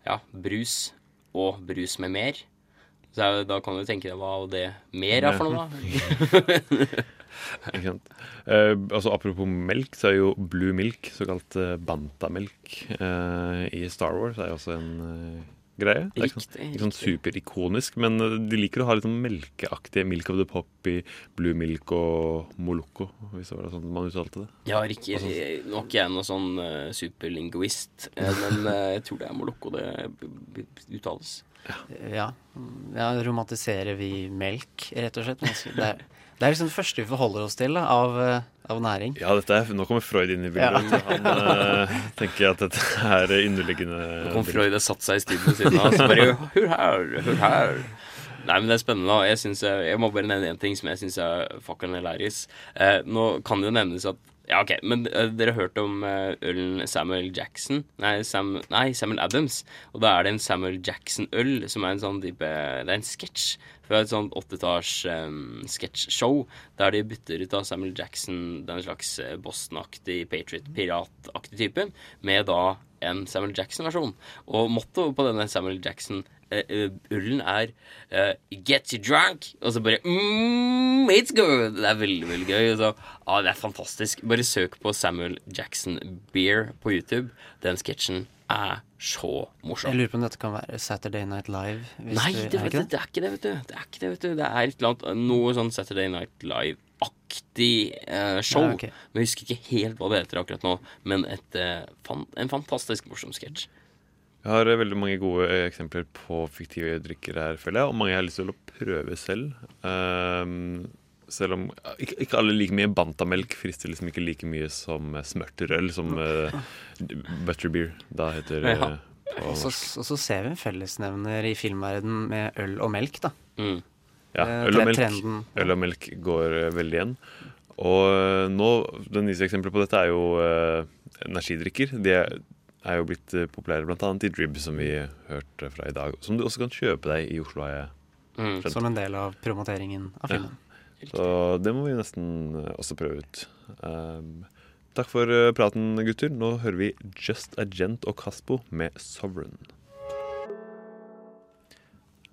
ja, brus og brus med mer. Så er, da kan du tenke deg hva det mer er for noe, da. [LAUGHS] Ikke sant? Eh, altså Apropos melk, så er jo blue milk, såkalt eh, bantamelk, eh, i Star Wars er jo også en eh, greie. Det er ikke sånn, ikke sånn superikonisk, men eh, de liker å ha litt sånn melkeaktige Milk of the Poppy, blue milk og moloko, hvis det var sånn man uttalte det. Ja, riktig. Altså- nå er ikke jeg noen sånn uh, superlinguist, eh, men eh, jeg tror det er Moloko det uttales. Ja. ja. Romantiserer vi melk, rett og slett? Det er, det er liksom det første vi forholder oss til da, av, eh, av næring. Ja, dette er, nå kommer Freud inn i bildet. Ja. Han eh, tenker at dette er underliggende Nå kom Freud og satte seg i stilen ved siden av, og så bare Hør her, hør her. Nei, men det er spennende. Jeg, synes, jeg, jeg må bare nevne én ting som jeg syns er fucking hilarious. Eh, nå kan det jo nevnes at Ja, OK, men uh, dere har hørt om eh, ølen Samuel Jackson? Nei, Sam, nei, Samuel Adams. Og da er det en Samuel Jackson-øl som er en sånn type Det er en sketsj fra et sånt åtteetasj um, sketsjshow der de bytter ut av Samuel Jackson, den slags eh, Boston-aktig, Patriot-pirataktig typen, med da en Samuel Jackson-versjon. Og mottoet på denne Samuel Jackson-ølen er uh, 'Get you drunk', og så bare mm, 'It's good'. Det er veldig, veldig gøy. Så, ah, det er fantastisk. Bare søk på Samuel Jackson Beer på YouTube. Den sketsjen er så morsom. Jeg lurer på om dette kan være Saturday Night Live? Nei, du- det, er vet ikke det er ikke det, vet du. Det er ikke det, vet du. Det er et eller annet, noe sånn Saturday Night Live-aktig aktig eh, show. Ja, okay. Men jeg husker ikke helt hva det heter akkurat nå. Men et, eh, fan, en fantastisk morsom sketsj. Jeg har eh, veldig mange gode eh, eksempler på fiktive drikker her, føler jeg. Og mange jeg har lyst til å prøve selv. Um, selv om ikke, ikke alle like mye bantamelk frister liksom ikke like mye som eh, smørterøl, som uh, butterbeer da heter Ja. på Og så, norsk. og så ser vi en fellesnevner i filmverden med øl og melk, da. Ja, Eh, øl og melk, øl og melk går eh, veldig igjen. Og eh, nå, Det nyeste eksempelet på dette er jo eh, energidrikker. De er, jo blitt populære bl.a. i Drib, som vi hørte fra i dag. Som du også kan kjøpe deg i Oslo, jeg mm, Som en del av promoteringen av filmen. Så det må vi nesten også prøve ut. Um, takk for praten, gutter. Nå hører vi Just Agent og Caspo med Sovereign.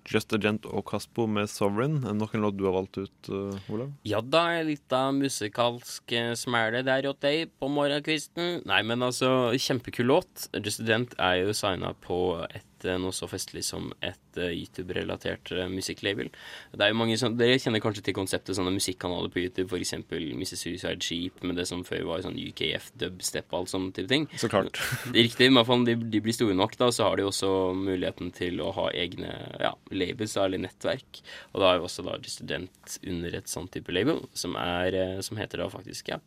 Just a Gent og Caspo med Sovereign. Er det noen låt du har valgt ut, eh, Olav? Ja da, ei lita musikalsk eh, smæle der åt deg på morgenkvisten. Nei, men altså, kjempekul låt. Just a Gent er jo signa på et eh, noe så festlig som et eh, YouTube-relatert eh, musikklabel. Det er jo mange som, Dere kjenner kanskje til konseptet sånne musikkanaler på YouTube, f.eks. Mrs. Suicide Sheep, med det som før var sånn UKF, dubstep og alt sånne type ting. Så klart. [LAUGHS] Riktig, i hvert fall de, de blir store nok, da, så har de også muligheten til å ha egne ja, labels eller nettverk. Og da er jo også da Student under et sånn type label, som, er, som heter da faktisk ja,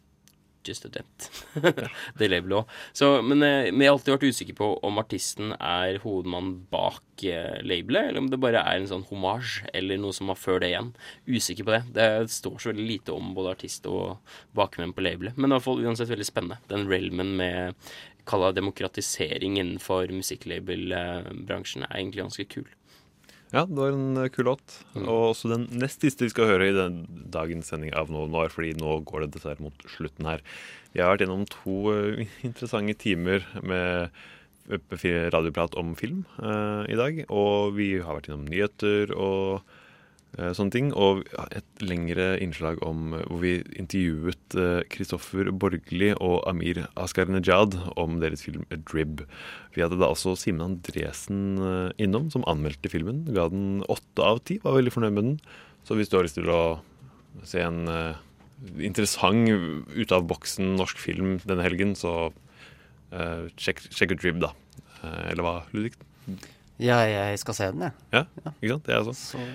Just Student. [LAUGHS] det labelet òg. Men eh, men har alltid vært usikre på om artisten er hovedmannen bak eh, labelet, eller om det bare er en sånn hommage, eller noe som var før det igjen. Usikker på det. Det står så veldig lite om både artist og bakmenn på labelet. Men i hvert fall uansett veldig spennende. Den realmen med kalla demokratisering innenfor musikklabelbransjen er egentlig ganske kul. Ja, det var en eh, kul låt. Og også den nest siste vi skal høre i den dagens sending av Noe Noir, fordi nå går det dessverre mot slutten her. Vi har vært gjennom to eh, [LAUGHS] interessante timer med eh, radioprat om film eh, i dag. Og vi har vært gjennom nyheter og sånne ting. Og et lengre innslag om eh, hvor vi intervjuet Kristoffer Borgli og Amir Askar Nejad om deres film Drib. Vi hadde da også Simen Andresen eh, innom, som anmeldte filmen. Ga den åtte av ti, var veldig fornøyd med den. Så hvis du har lyst til å se en uh, interessant ute av boksen norsk film denne helgen, så eh, sjekk, sjekk ut Drib, da. Uh, eller hva, Ludvig? Ja, jeg skal se den, jeg. Ja, ikke sant? Jeg også.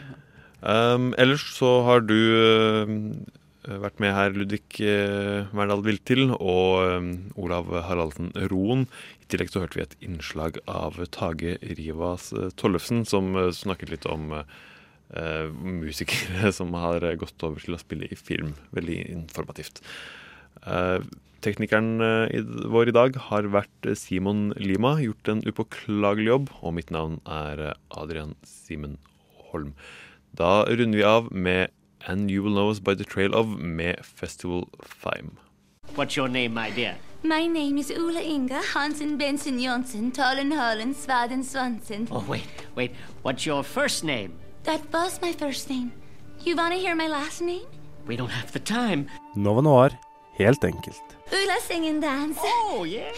Um, ellers så har du uh, vært med her, Ludvig uh, Verdal Viltil og um, Olav Haraldsen Roen. I tillegg så hørte vi et innslag av Tage Rivas uh, Tollefsen, som uh, snakket litt om musikere [LAUGHS] som har gått over til å spille i film. Veldig informativt. Teknikeren i, vår i dag har vært Simon Lima, gjort en upåklagelig jobb, og mitt navn er Adrian Simen Holm. Da runder vi av med And You Will Know Us By The Trail Of med Festival Fime. What's your name, my dear? My name is Ula Inga Hansen Benson Jonsson Tollen Holland Svaden Swanson. Oh, wait, wait. What's your first name? That was my first name. You wanna hear my last name? We don't have the time. Nova Noir, helt enkelt. Ula sing and dance. Oh, yeah?